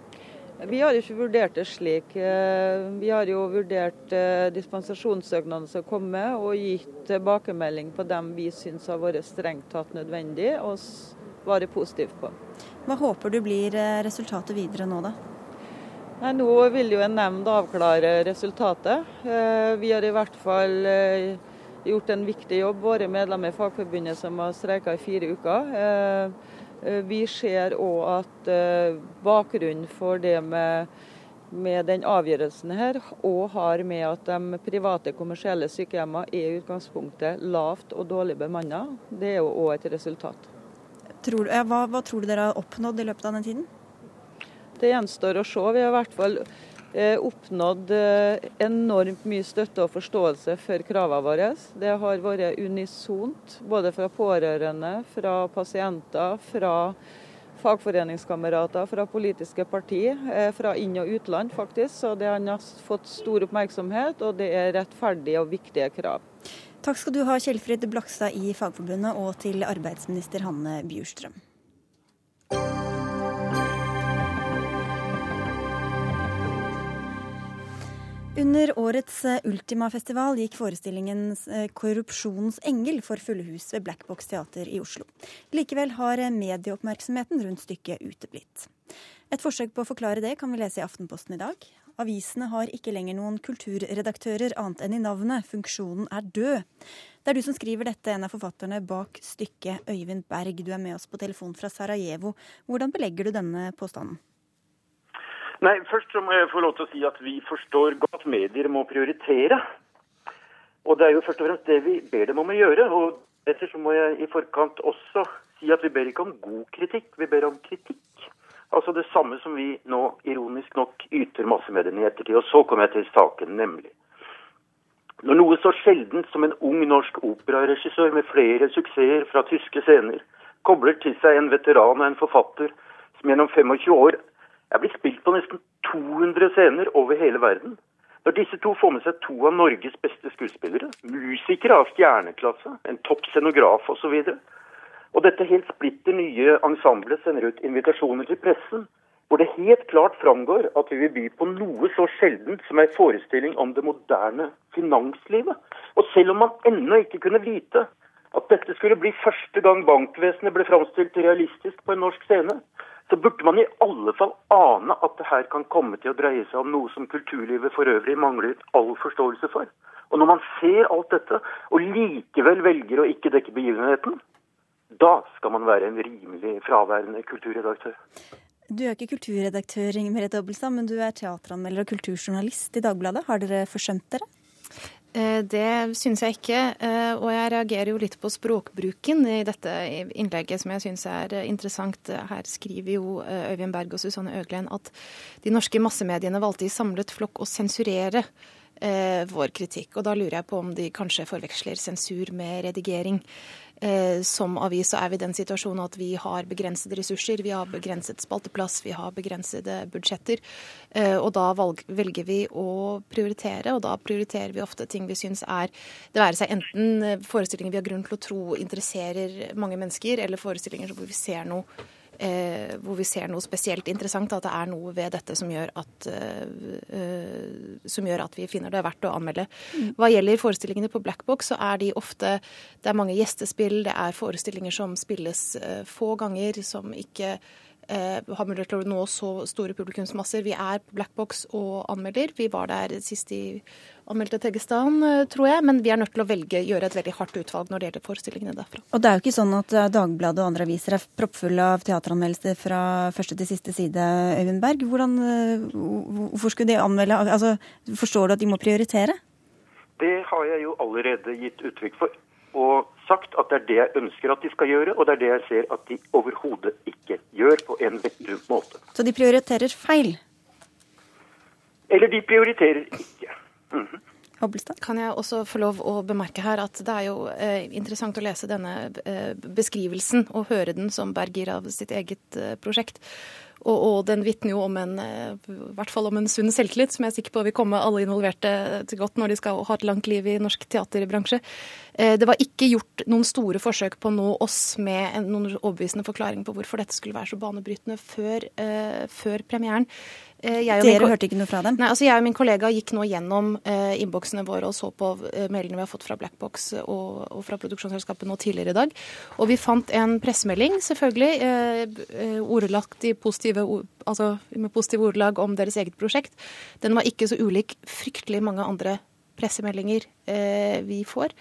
Vi har ikke vurdert det slik. Eh, vi har jo vurdert eh, dispensasjonssøknadene som kommer, og gitt tilbakemelding på dem vi syns har vært strengt tatt nødvendig, og svare positivt på. Hva håper du blir eh, resultatet videre nå, da? Nei, nå vil jo en nemnd avklare resultatet. Vi har i hvert fall gjort en viktig jobb, våre medlemmer i Fagforbundet som har streika i fire uker. Vi ser òg at bakgrunnen for det med, med den avgjørelsen her, og har med at de private kommersielle sykehjemmene er i utgangspunktet lavt og dårlig bemanna. Det er jo òg et resultat. Tror, hva, hva tror du dere har oppnådd i løpet av den tiden? Det gjenstår å se. Vi har i hvert fall eh, oppnådd eh, enormt mye støtte og forståelse for kravene våre. Det har vært unisont, både fra pårørende, fra pasienter, fra fagforeningskamerater, fra politiske partier, eh, fra inn- og utland faktisk. Så det har fått stor oppmerksomhet, og det er rettferdige og viktige krav. Takk skal du ha, Kjellfrid Blakstad i Fagforbundet, og til arbeidsminister Hanne Bjurstrøm. Under årets eh, Ultima-festival gikk forestillingen eh, 'Korrupsjonens engel' for fulle hus ved Black Box teater i Oslo. Likevel har eh, medieoppmerksomheten rundt stykket uteblitt. Et forsøk på å forklare det kan vi lese i Aftenposten i dag. Avisene har ikke lenger noen kulturredaktører annet enn i navnet. Funksjonen er død. Det er du som skriver dette, en av forfatterne bak stykket, Øyvind Berg. Du er med oss på telefon fra Sarajevo. Hvordan belegger du denne påstanden? Nei, Først så må jeg få lov til å si at vi forstår godt medier må prioritere. Og det er jo først og fremst det vi ber dem om å gjøre. Og etter så må jeg i forkant også si at vi ber ikke om god kritikk, vi ber om kritikk. Altså det samme som vi nå ironisk nok yter massemediene i ettertid. Og så kommer jeg til saken, nemlig. Når noe så sjeldent som en ung norsk operaregissør med flere suksesser fra tyske scener kobler til seg en veteran og en forfatter som gjennom 25 år er blitt spilt på nesten 200 scener over hele verden. Når disse to får med seg to av Norges beste skuespillere, musikere av stjerneklasse, en topp scenograf osv., og, og dette helt splitter nye ensemblet sender ut invitasjoner til pressen, hvor det helt klart framgår at vi vil by på noe så sjeldent som en forestilling om det moderne finanslivet. Og selv om man ennå ikke kunne vite at dette skulle bli første gang bankvesenet ble framstilt realistisk på en norsk scene, så burde man i alle fall ane at det her kan komme til å dreie seg om noe som kulturlivet for øvrig mangler all forståelse for. Og når man ser alt dette, og likevel velger å ikke dekke begivenheten, da skal man være en rimelig fraværende kulturredaktør. Du er ikke kulturredaktør, Inger Merete Dobbelstad, men du er teateranmelder og kulturjournalist i Dagbladet. Har dere forsømt dere? Eh, det syns jeg ikke, eh, og jeg reagerer jo litt på språkbruken i dette innlegget, som jeg syns er interessant. Her skriver jo eh, Øyvind Berg og Susanne Øglen at de norske massemediene valgte i samlet flokk å sensurere vår kritikk. Og da lurer jeg på om de kanskje forveksler sensur med redigering. Eh, som avis er vi i den situasjonen at vi har begrensede ressurser, vi har begrenset spalteplass, vi har begrensede budsjetter. Eh, og da velger vi å prioritere, og da prioriterer vi ofte ting vi syns er Det være seg enten forestillinger vi har grunn til å tro interesserer mange mennesker, eller forestillinger hvor vi ser noe eh, hvor vi ser noe spesielt interessant. At det er noe ved dette som gjør at, eh, som gjør at vi finner det verdt å anmelde. Mm. Hva gjelder forestillingene på Black Box, så er de ofte Det er mange gjestespill, det er forestillinger som spilles eh, få ganger, som ikke eh, har mulighet til å nå så store publikumsmasser. Vi er på Black Box og anmelder. Vi var der sist i anmeldte Teggestan, eh, tror jeg. Men vi er nødt til å velge, gjøre et veldig hardt utvalg når det gjelder forestillingene derfra. Og det er jo ikke sånn at eh, Dagbladet og andre aviser er proppfulle av teateranmeldelser fra første til siste side, Øyvind Berg. Hvordan, eh, hvorfor skulle de anmelde altså, Forstår du at de må prioritere? Det har jeg jo allerede gitt uttrykk for. Og sagt at det er det jeg ønsker at de skal gjøre, og det er det jeg ser at de overhodet ikke gjør på en vettug måte. Så de prioriterer feil? Eller de prioriterer ikke. -hmm. Kan jeg også få lov å bemerke her at det er jo eh, interessant å lese denne eh, beskrivelsen og høre den som Berg av sitt eget eh, prosjekt. Og, og, den vitner jo om en, eh, i hvert fall om en sunn selvtillit, som jeg er sikker på vil komme alle involverte til godt når de skal ha et langt liv i norsk teaterbransje. Eh, det var ikke gjort noen store forsøk på å nå oss med noen overbevisende forklaring på hvorfor dette skulle være så banebrytende før, uh, før premieren. Uh, Dere hørte ikke noe fra dem? Nei, altså Jeg og min kollega gikk nå gjennom eh, innboksene våre og så på mailene vi har fått fra Blackbox og, og fra produksjonsselskapet nå tidligere i dag. Og vi fant en pressemelding, selvfølgelig, ordelagt i positive, altså med positive ordelag om deres eget prosjekt. Den var ikke så ulik fryktelig mange andre pressemeldinger vi får.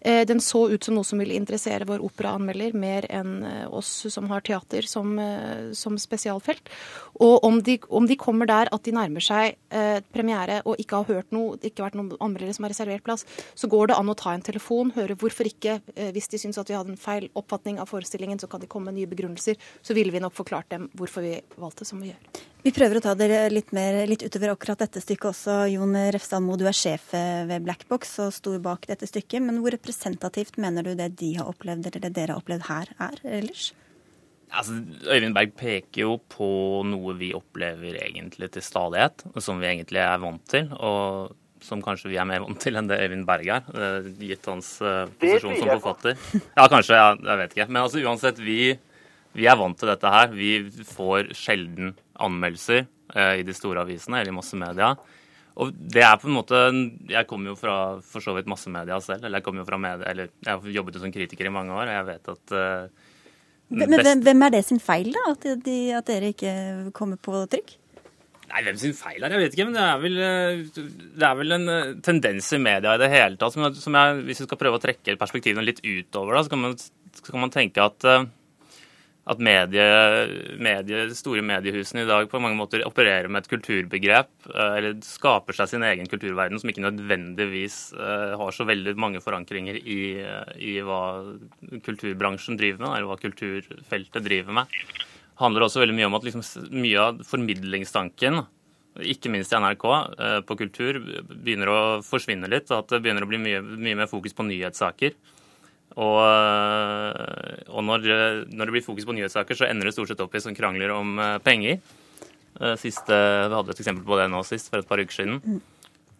Eh, den så ut som noe som ville interessere vår operaanmelder mer enn eh, oss som har teater som, eh, som spesialfelt. Og om de, om de, kommer der at de nærmer seg eh, premiere og ikke har hørt noe, ikke har vært noen anmeldere som har reservert plass, så går det an å ta en telefon, høre hvorfor ikke. Eh, hvis de syns at vi hadde en feil oppfatning av forestillingen, så kan de komme med nye begrunnelser. Så ville vi nok forklart dem hvorfor vi valgte som vi gjør. Vi prøver å ta dere litt, mer, litt utover akkurat dette stykket også. Jon Refstad du er sjef ved Blackbox og sto bak dette stykket. Men hvor representativt mener du det de har opplevd, eller det dere har opplevd her, er ellers? Altså, Øyvind Berg peker jo på noe vi opplever egentlig til stadighet, som vi egentlig er vant til. og som kanskje vi er mer vant til enn det Øyvind Berg er, eh, gitt hans uh, posisjon som forfatter. Ja, kanskje. Ja, jeg vet ikke. Men altså, uansett, vi, vi, er vant til dette her. Vi får sjelden anmeldelser eh, i de store avisene eller i massemedia. Og det er på en måte Jeg kommer jo fra for så vidt massemedia selv. Eller jeg kommer jo fra media, eller jeg har jobbet som kritiker i mange år, og jeg vet at uh, Men hvem, hvem, er det sin feil, da? At, de, at, dere ikke kommer på trykk? Nei, hvem sin feil er, jeg vet ikke. Men det er vel, eh, det er vel en eh, tendens i media i det hele tatt som, som jeg, Hvis vi skal prøve å trekke perspektivene litt utover, da, så kan man, så kan man tenke at uh, at medie, medie, store mediehusene i dag på mange måter opererer med et kulturbegrep, eh, eller skaper seg sin egen kulturverden som ikke nødvendigvis eh, har så veldig mange forankringer i, i hva kulturbransjen driver med, eller hva kulturfeltet driver med. Det handler også veldig mye om at liksom, mye av formidlingstanken ikke minst i NRK, eh, på kultur, begynner å forsvinne litt. At det begynner å bli mye, mye mer fokus på nyhetssaker. Og, eh, og når, når, det blir fokus på nyhetssaker, så ender det stort sett opp i sånn krangler om eh, penger. Eh, siste, vi hadde et eksempel på det nå sist, for et par uker siden. Mm.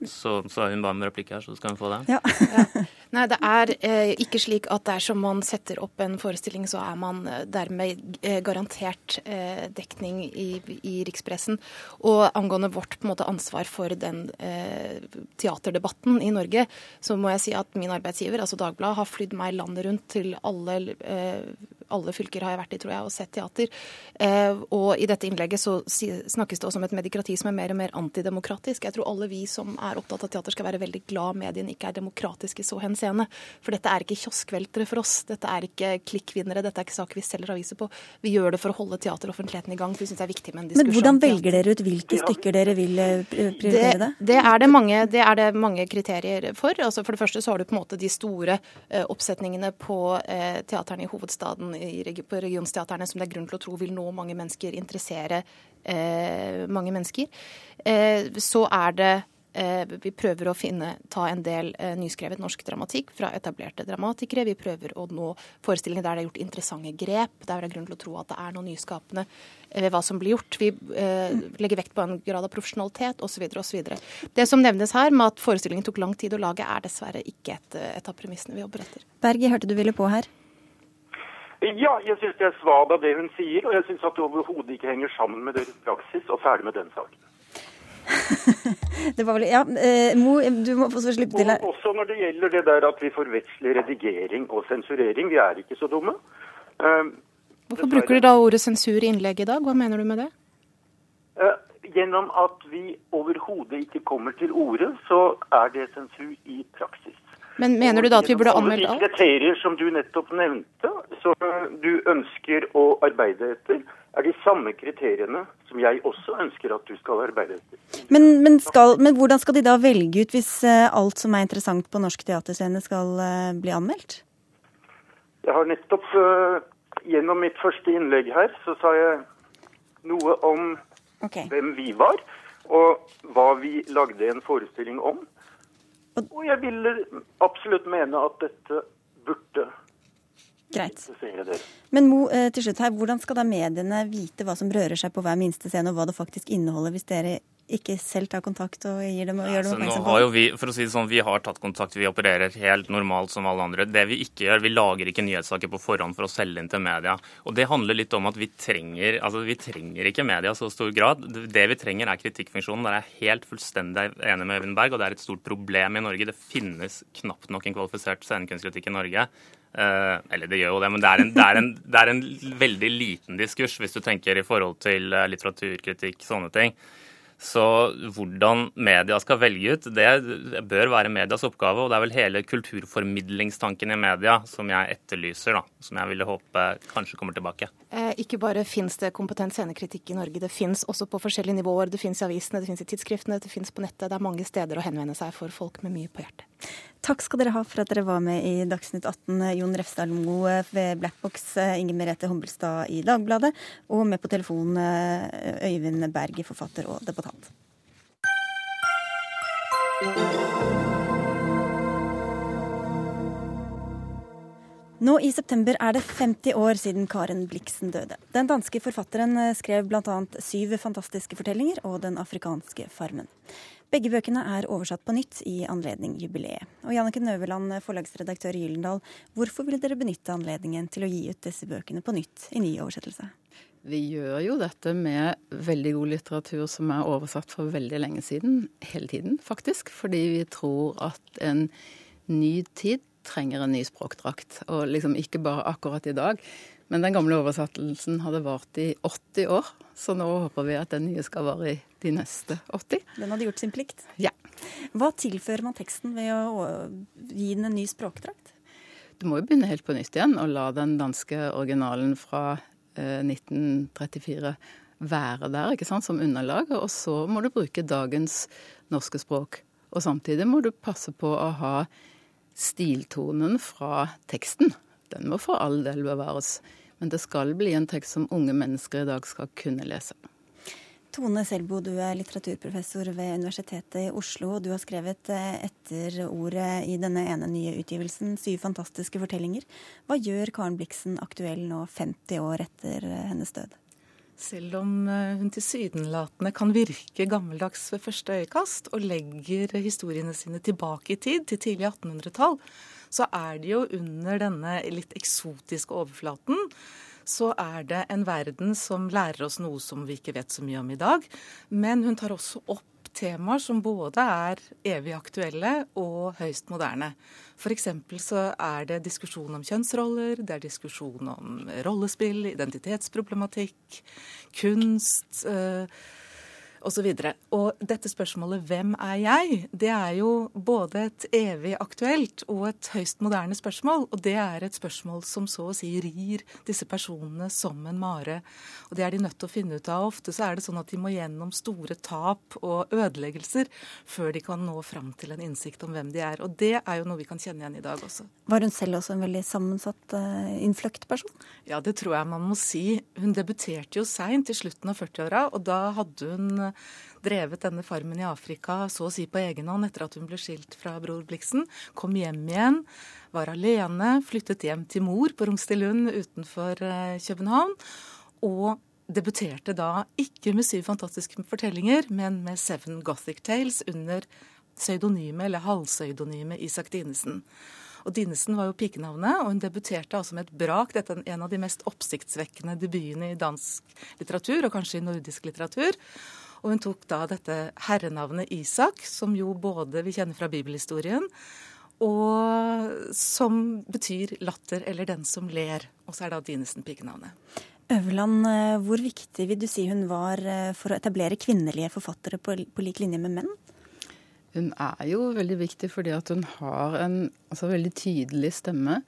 Så, så hun ba om replikk her, så skal hun få det. Ja. Nei, det er eh, ikke slik at dersom man setter opp en forestilling, så er man eh, dermed eh, garantert eh, dekning i, i, rikspressen. Og angående vårt måte, ansvar for den eh, teaterdebatten i Norge, så må jeg si at min arbeidsgiver, altså Dagbladet, har flydd meg landet rundt til alle alle fylker har jeg vært i, tror jeg, og sett teater. Eh, og i dette innlegget så snakkes det også om et medikrati som er mer og mer antidemokratisk. Jeg tror alle vi som er opptatt av teater skal være veldig glad mediene ikke er demokratiske i så henseende. For dette er ikke kioskveltere for oss. Dette er ikke klikkvinnere. Dette er ikke saker vi selger aviser på. Vi gjør det for å holde teateroffentligheten i gang. for vi synes det er viktig med en diskusjon. Men hvordan velger dere ut hvilke stykker dere vil eh, prioritere? Det, det, er, det, mange, det er det mange kriterier for. Altså for det første så har du på en måte de store uh, oppsetningene på teaterne i hovedstaden på regionsteaterne som det er grunn til å tro vil nå mange mennesker, interessere eh, mange mennesker. Eh, så er det eh, vi prøver å finne, ta en del eh, nyskrevet norsk dramatikk fra etablerte dramatikere. Vi prøver å nå forestillinger der det er gjort interessante grep, der det er grunn til å tro at det er noe nyskapende eh, ved hva som blir gjort. Vi eh, legger vekt på en grad av profesjonalitet osv. osv. Det som nevnes her med at forestillingen tok lang tid å lage, er dessverre ikke et, et av premissene vi jobber etter. Berg, jeg hørte du ville på her. Ja, jeg syns det er svada det hun sier, og jeg syns at det overhodet ikke henger sammen med deres praksis, og ferdig med den saken. det var vel, ja, eh, Mo, du må få slippe til her. Og også når det gjelder det der at vi forveksler redigering og sensurering. Vi er ikke så dumme. Eh, Hvorfor bruker du da ordet sensur i innlegget i dag? Hva mener du med det? Eh, gjennom at vi overhodet ikke kommer til orde, så er det sensur i praksis. Men mener du da at vi burde anmelde alt? De kriterier som du nettopp nevnte, som du ønsker å arbeide etter, er de samme kriteriene som jeg også ønsker at du skal arbeide etter. Men, men, skal, men hvordan skal de da velge ut hvis eh, alt som er interessant på norsk teaterscene skal eh, bli anmeldt? Jeg har nettopp uh, gjennom mitt første innlegg her, så sa jeg noe om okay. hvem vi var, og hva vi lagde en forestilling om. Og jeg vil absolutt mene at dette burde Greit. Men Mo, eh, til slutt her, hvordan skal da mediene vite hva som rører seg på hver minste scene, og hva det faktisk inneholder, hvis dere ikke selv tar kontakt og gir dem, gjør dem oppmerksom på? Vi, for å si det sånn, vi har tatt kontakt, vi opererer helt normalt som alle andre. Det vi ikke gjør, vi lager ikke nyhetssaker på forhånd for å selge inn til media. Og det handler litt om at vi trenger, altså vi trenger ikke media i så stor grad. Det vi trenger er kritikkfunksjonen. Der er jeg helt fullstendig enig med Øyvind Berg, og det er et stort problem i Norge. Det finnes knapt nok en kvalifisert scenekunstkritikk i Norge. Uh, eller det gjør jo det, men det er, en, det, er en, det er, en, veldig liten diskurs hvis du tenker i forhold til uh, litteraturkritikk, sånne ting. Så hvordan media skal velge ut, det bør være medias oppgave. Og det er vel hele kulturformidlingstanken i media som jeg etterlyser, da. Som jeg ville håpe kanskje kommer tilbake. Eh, ikke bare fins det kompetent scenekritikk i Norge, det fins også på forskjellige nivåer. Det fins i avisene, det fins i tidsskriftene, det fins på nettet. Det er mange steder å henvende seg for folk med mye på hjertet. Takk skal dere ha for at dere var med i Dagsnytt 18. Jon Refsdal Moe ved Blackbox, Inger Merete Hombelstad i Dagbladet, og med på telefonen Øyvind Berg, forfatter og debattant. Nå i september er det 50 år siden Karen Blixen døde. Den danske forfatteren skrev bl.a. syv fantastiske fortellinger og Den afrikanske farmen. Begge bøkene er oversatt på nytt i anledning jubileet. Og Janneke Nøverland, forlagsredaktør i Gyllendal, hvorfor ville dere benytte anledningen til å gi ut disse bøkene på nytt i ny oversettelse? Vi gjør jo dette med veldig god litteratur som er oversatt for veldig lenge siden. Hele tiden, faktisk. Fordi vi tror at en ny tid trenger en ny språkdrakt. Og liksom ikke bare akkurat i dag. Men den gamle oversettelsen hadde vart i 80 år, så nå håper vi at den nye skal vare i de neste 80. Den hadde gjort sin plikt? Ja. Hva tilfører man teksten ved å gi den en ny språkdrakt? Du må jo begynne helt på nytt igjen og la den danske originalen fra eh, 1934 være der ikke sant, som underlag. Og så må du bruke dagens norske språk. Og samtidig må du passe på å ha stiltonen fra teksten. Den må for all del bevares. Men det skal bli en tekst som unge mennesker i dag skal kunne lese. Tone Selbo, du er litteraturprofessor ved Universitetet i Oslo. Du har skrevet etterordet etter ordet i denne ene nye utgivelsen 'Syv fantastiske fortellinger'. Hva gjør Karen Bliksen aktuell nå 50 år etter eh, hennes død? Selv om eh, hun tilsynelatende kan virke gammeldags ved første øyekast, og legger historiene sine tilbake i tid, til tidlig 1800-tall, så er det jo under denne litt eksotiske overflaten så er det en verden som lærer oss noe som vi ikke vet så mye om i dag. Men hun tar også opp temaer som både er evig aktuelle og høyst moderne. F.eks. så er det diskusjon om kjønnsroller, det er diskusjon om rollespill, identitetsproblematikk, kunst. Øh, osv. Og, så og dette spørsmålet 'Hvem er jeg?' det er jo både et evig aktuelt og et høyst moderne spørsmål. Og det er et spørsmål som så å si rir disse personene som en mare. Og det er de nødt til å finne ut av. Ofte så er det sånn at de må gjennom store tap og ødeleggelser før de kan nå fram til en innsikt om hvem de er. Og det er jo noe vi kan kjenne igjen i dag også. Var hun selv også en veldig sammensatt, uh, innfløkt person? Ja, det tror jeg man må si. Hun debuterte jo seint, i slutten av 40-åra, og da hadde hun drevet denne farmen i Afrika så å si på egen hånd etter at hun ble skilt fra bror Blixen. Kom hjem igjen, var alene, flyttet hjem til mor på Rungstedlund utenfor eh, København. Og debuterte da ikke med syv fantastiske fortellinger, men med Seven Gothic Tales under pseudonyme eller halvpseudonyme Isak Dinesen. Og Dinesen var jo pikenavnet, og hun debuterte altså med et brak. Dette er en av de mest oppsiktsvekkende debutene i dansk litteratur, og kanskje i nordisk litteratur. Og hun tok da dette herrenavnet Isak, som jo både vi kjenner fra bibelhistorien, og som betyr latter eller den som ler. Og så er da Dinesen pikenavnet. Øverland, eh, hvor viktig vil du si hun var eh, for å etablere kvinnelige forfattere på, på lik linje med menn? Hun er jo veldig viktig fordi at hun har en altså, veldig tydelig stemme.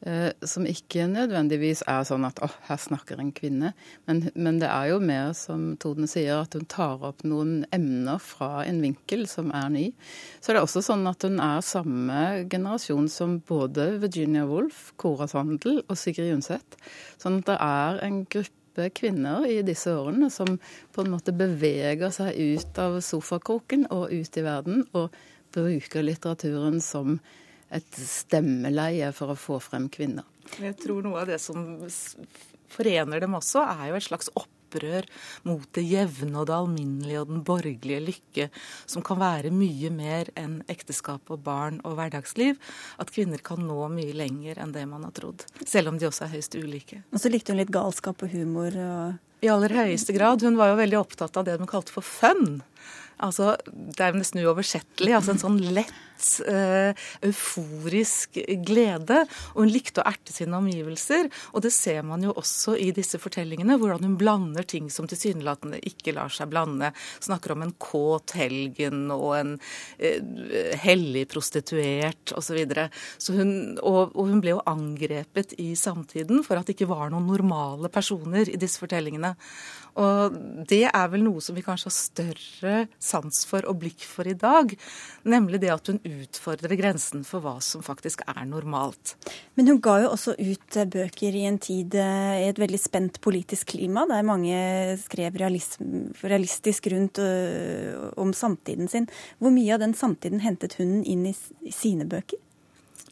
Eh, som ikke nødvendigvis er sånn at åh, her snakker en kvinne. Men, men, det er jo mer, som Tone sier, at hun tar opp noen emner fra en vinkel som er ny. Så det er også sånn at hun er samme generasjon som både Virginia Woolf, Cora Sandel og Sigrid Undset. Sånn at det er en gruppe kvinner i disse årene som på en måte beveger seg ut av sofakroken og ut i verden, og bruker litteraturen som et stemmeleie for å få frem kvinner. Jeg tror noe av det som forener dem også, er jo et slags opprør mot det jevne og det alminnelige og den borgerlige lykke, som kan være mye mer enn ekteskap og barn og hverdagsliv. At kvinner kan nå mye lenger enn det man har trodd. Selv om de også er høyst ulike. Og så likte hun litt galskap og humor. og... I aller høyeste grad. Hun var jo veldig opptatt av det hun kalte for fun. Altså, det er nesten uoversettelig. altså En sånn lett eh, euforisk glede. Og hun likte å erte sine omgivelser. Og det ser man jo også i disse fortellingene, hvordan hun blander ting som tilsynelatende ikke lar seg blande. Snakker om en kåt helgen og en eh, hellig prostituert osv. Så videre. så hun, og, og hun ble jo angrepet i samtiden for at det ikke var noen normale personer i disse fortellingene. Og det er vel noe som vi kanskje har større sans for og blikk for i dag. Nemlig det at hun utfordrer grensen for hva som faktisk er normalt. Men hun ga jo også ut eh, bøker i en tid eh, i et veldig spent politisk klima, der mange skrev realistisk rundt øh, om samtiden sin. Hvor mye av den samtiden hentet hun inn i sine bøker?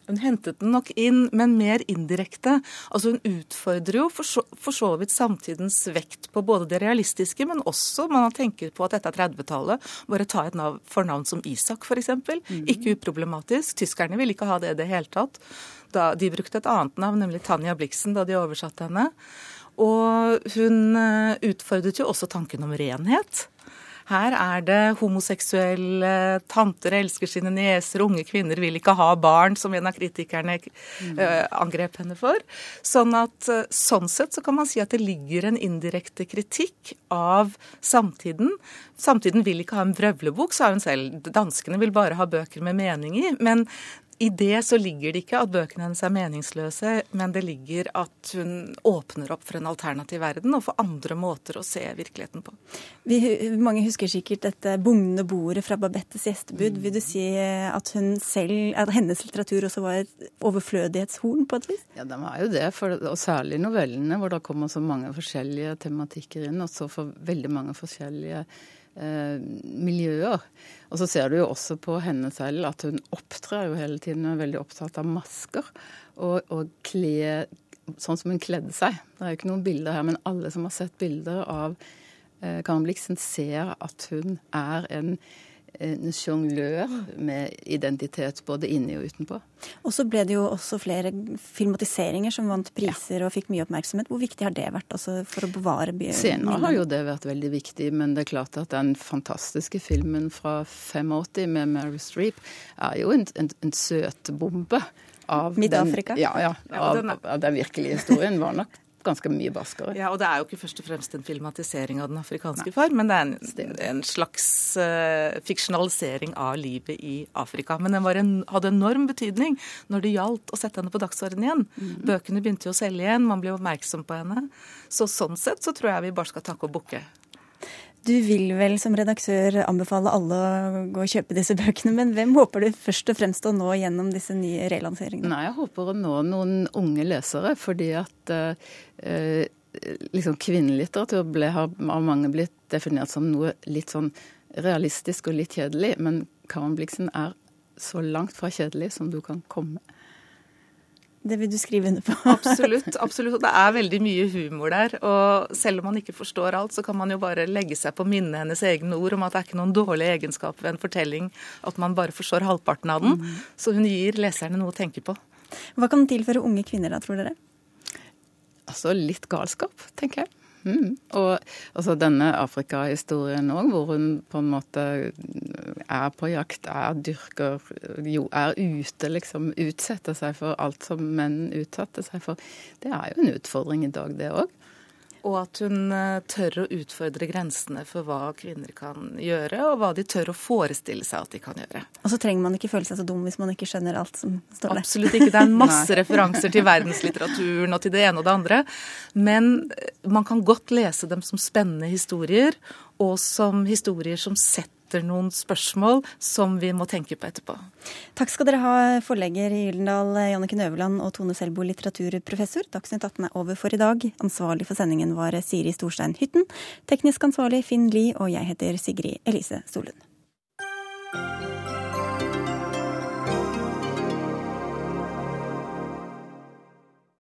Hun hentet den nok inn, men mer indirekte. Altså Hun utfordrer jo for så, for så, vidt samtidens vekt på både det realistiske, men også man tenkt på at dette er 30-tallet. Bare ta et navn, fornavn som Isak, f.eks. Mm. Ikke uproblematisk. Tyskerne ville ikke ha det i det hele tatt. Da, de brukte et annet navn, nemlig Tanja Blixen, da de oversatte henne. Og hun eh, utfordret jo også tanken om renhet. Her er det homoseksuelle tanter elsker sine nieser, unge kvinner vil ikke ha barn, som en av kritikerne mm. uh, angrep henne for. Sånn at uh, sånn sett så kan man si at det ligger en indirekte kritikk av samtiden. Samtiden vil ikke ha en vrøvlebok, sa hun selv. Danskene vil bare ha bøker med mening i. Men i det så ligger det ikke at bøkene hennes er meningsløse, men det ligger at hun åpner opp for en alternativ verden og for andre måter å se virkeligheten på. Vi, mange husker sikkert dette bugnende bordet fra Babettes gjestebud. Mm. Vil du si at, hun selv, at hennes litteratur også var et overflødighetshorn på et vis? Ja, den var jo det, for, og særlig novellene hvor det kommer så mange forskjellige tematikker inn, og så for veldig mange forskjellige eh, miljøer. Og så ser du jo også på henne selv at hun opptrer jo hele tiden hun er veldig opptatt av masker. Og, og kle sånn som hun kledde seg. Det er jo ikke noen bilder her, men alle som har sett bilder av eh, Karen Blixen, ser at hun er en en sjonglør med identitet både inni og utenpå. Og så ble det jo også flere filmatiseringer som vant priser ja. og fikk mye oppmerksomhet. Hvor viktig har det vært altså, for å bevare byen? Senere har jo det vært veldig viktig, men det er klart at den fantastiske filmen fra 85 med Mary Streep er jo en, en, en søtbombe. Av Midt-Afrika? Ja, ja, av, av den virkelige historien var nok ganske mye barskere. Ja, og det er jo ikke først og fremst en filmatisering av den afrikanske far, men det er en, en slags uh, fiksjonalisering av livet i Afrika. Men den en, hadde enorm betydning når det gjaldt å sette henne på dagsordenen igjen. Mm. Bøkene begynte jo å selge igjen, man ble oppmerksom på henne. Så sånn sett så tror jeg vi bare skal takke og bukke. Du vil vel som redaktør anbefale alle å gå og kjøpe disse bøkene, men hvem håper du først og fremst å nå gjennom disse nye relanseringene? Nei, Jeg håper å nå noen unge lesere, fordi at eh, liksom kvinnelitteratur ble, har av mange blitt definert som noe litt sånn realistisk og litt kjedelig, men Karen Blixen er så langt fra kjedelig som du kan komme. Det vil du skrive under på? absolutt. absolutt. Det er veldig mye humor der. Og selv om man ikke forstår alt, så kan man jo bare legge seg på minnet hennes egne ord om at det er ikke noen dårlig egenskap ved en fortelling at man bare forstår halvparten av den. Mm. Så hun gir leserne noe å tenke på. Hva kan tilføre unge kvinner da, tror dere? Altså litt galskap, tenker jeg. Mm. Og altså, denne Afrika-historien òg, hvor hun på en måte er på jakt, er dyrker, jo, er ute, liksom. Utsetter seg for alt som menn utsatte seg for. Det er jo en utfordring i dag, det òg. Og at hun eh, tør å utfordre grensene for hva kvinner kan gjøre, og hva de tør å forestille seg at de kan gjøre. Og så trenger man ikke føle seg så dum hvis man ikke skjønner alt som står der. Absolutt ikke. Det er masse referanser til verdenslitteraturen og til det ene og det andre. Men eh, man kan godt lese dem som spennende historier, og som historier som setter etter noen spørsmål som vi må tenke på etterpå. Takk skal dere ha, forlegger i Gyldendal Janniken Øverland og Tone Selbo, litteraturprofessor. Dagsnytt 18 er over for i dag. Ansvarlig for sendingen var Siri Storstein Hytten. Teknisk ansvarlig Finn Lie, og jeg heter Sigrid Elise Solund.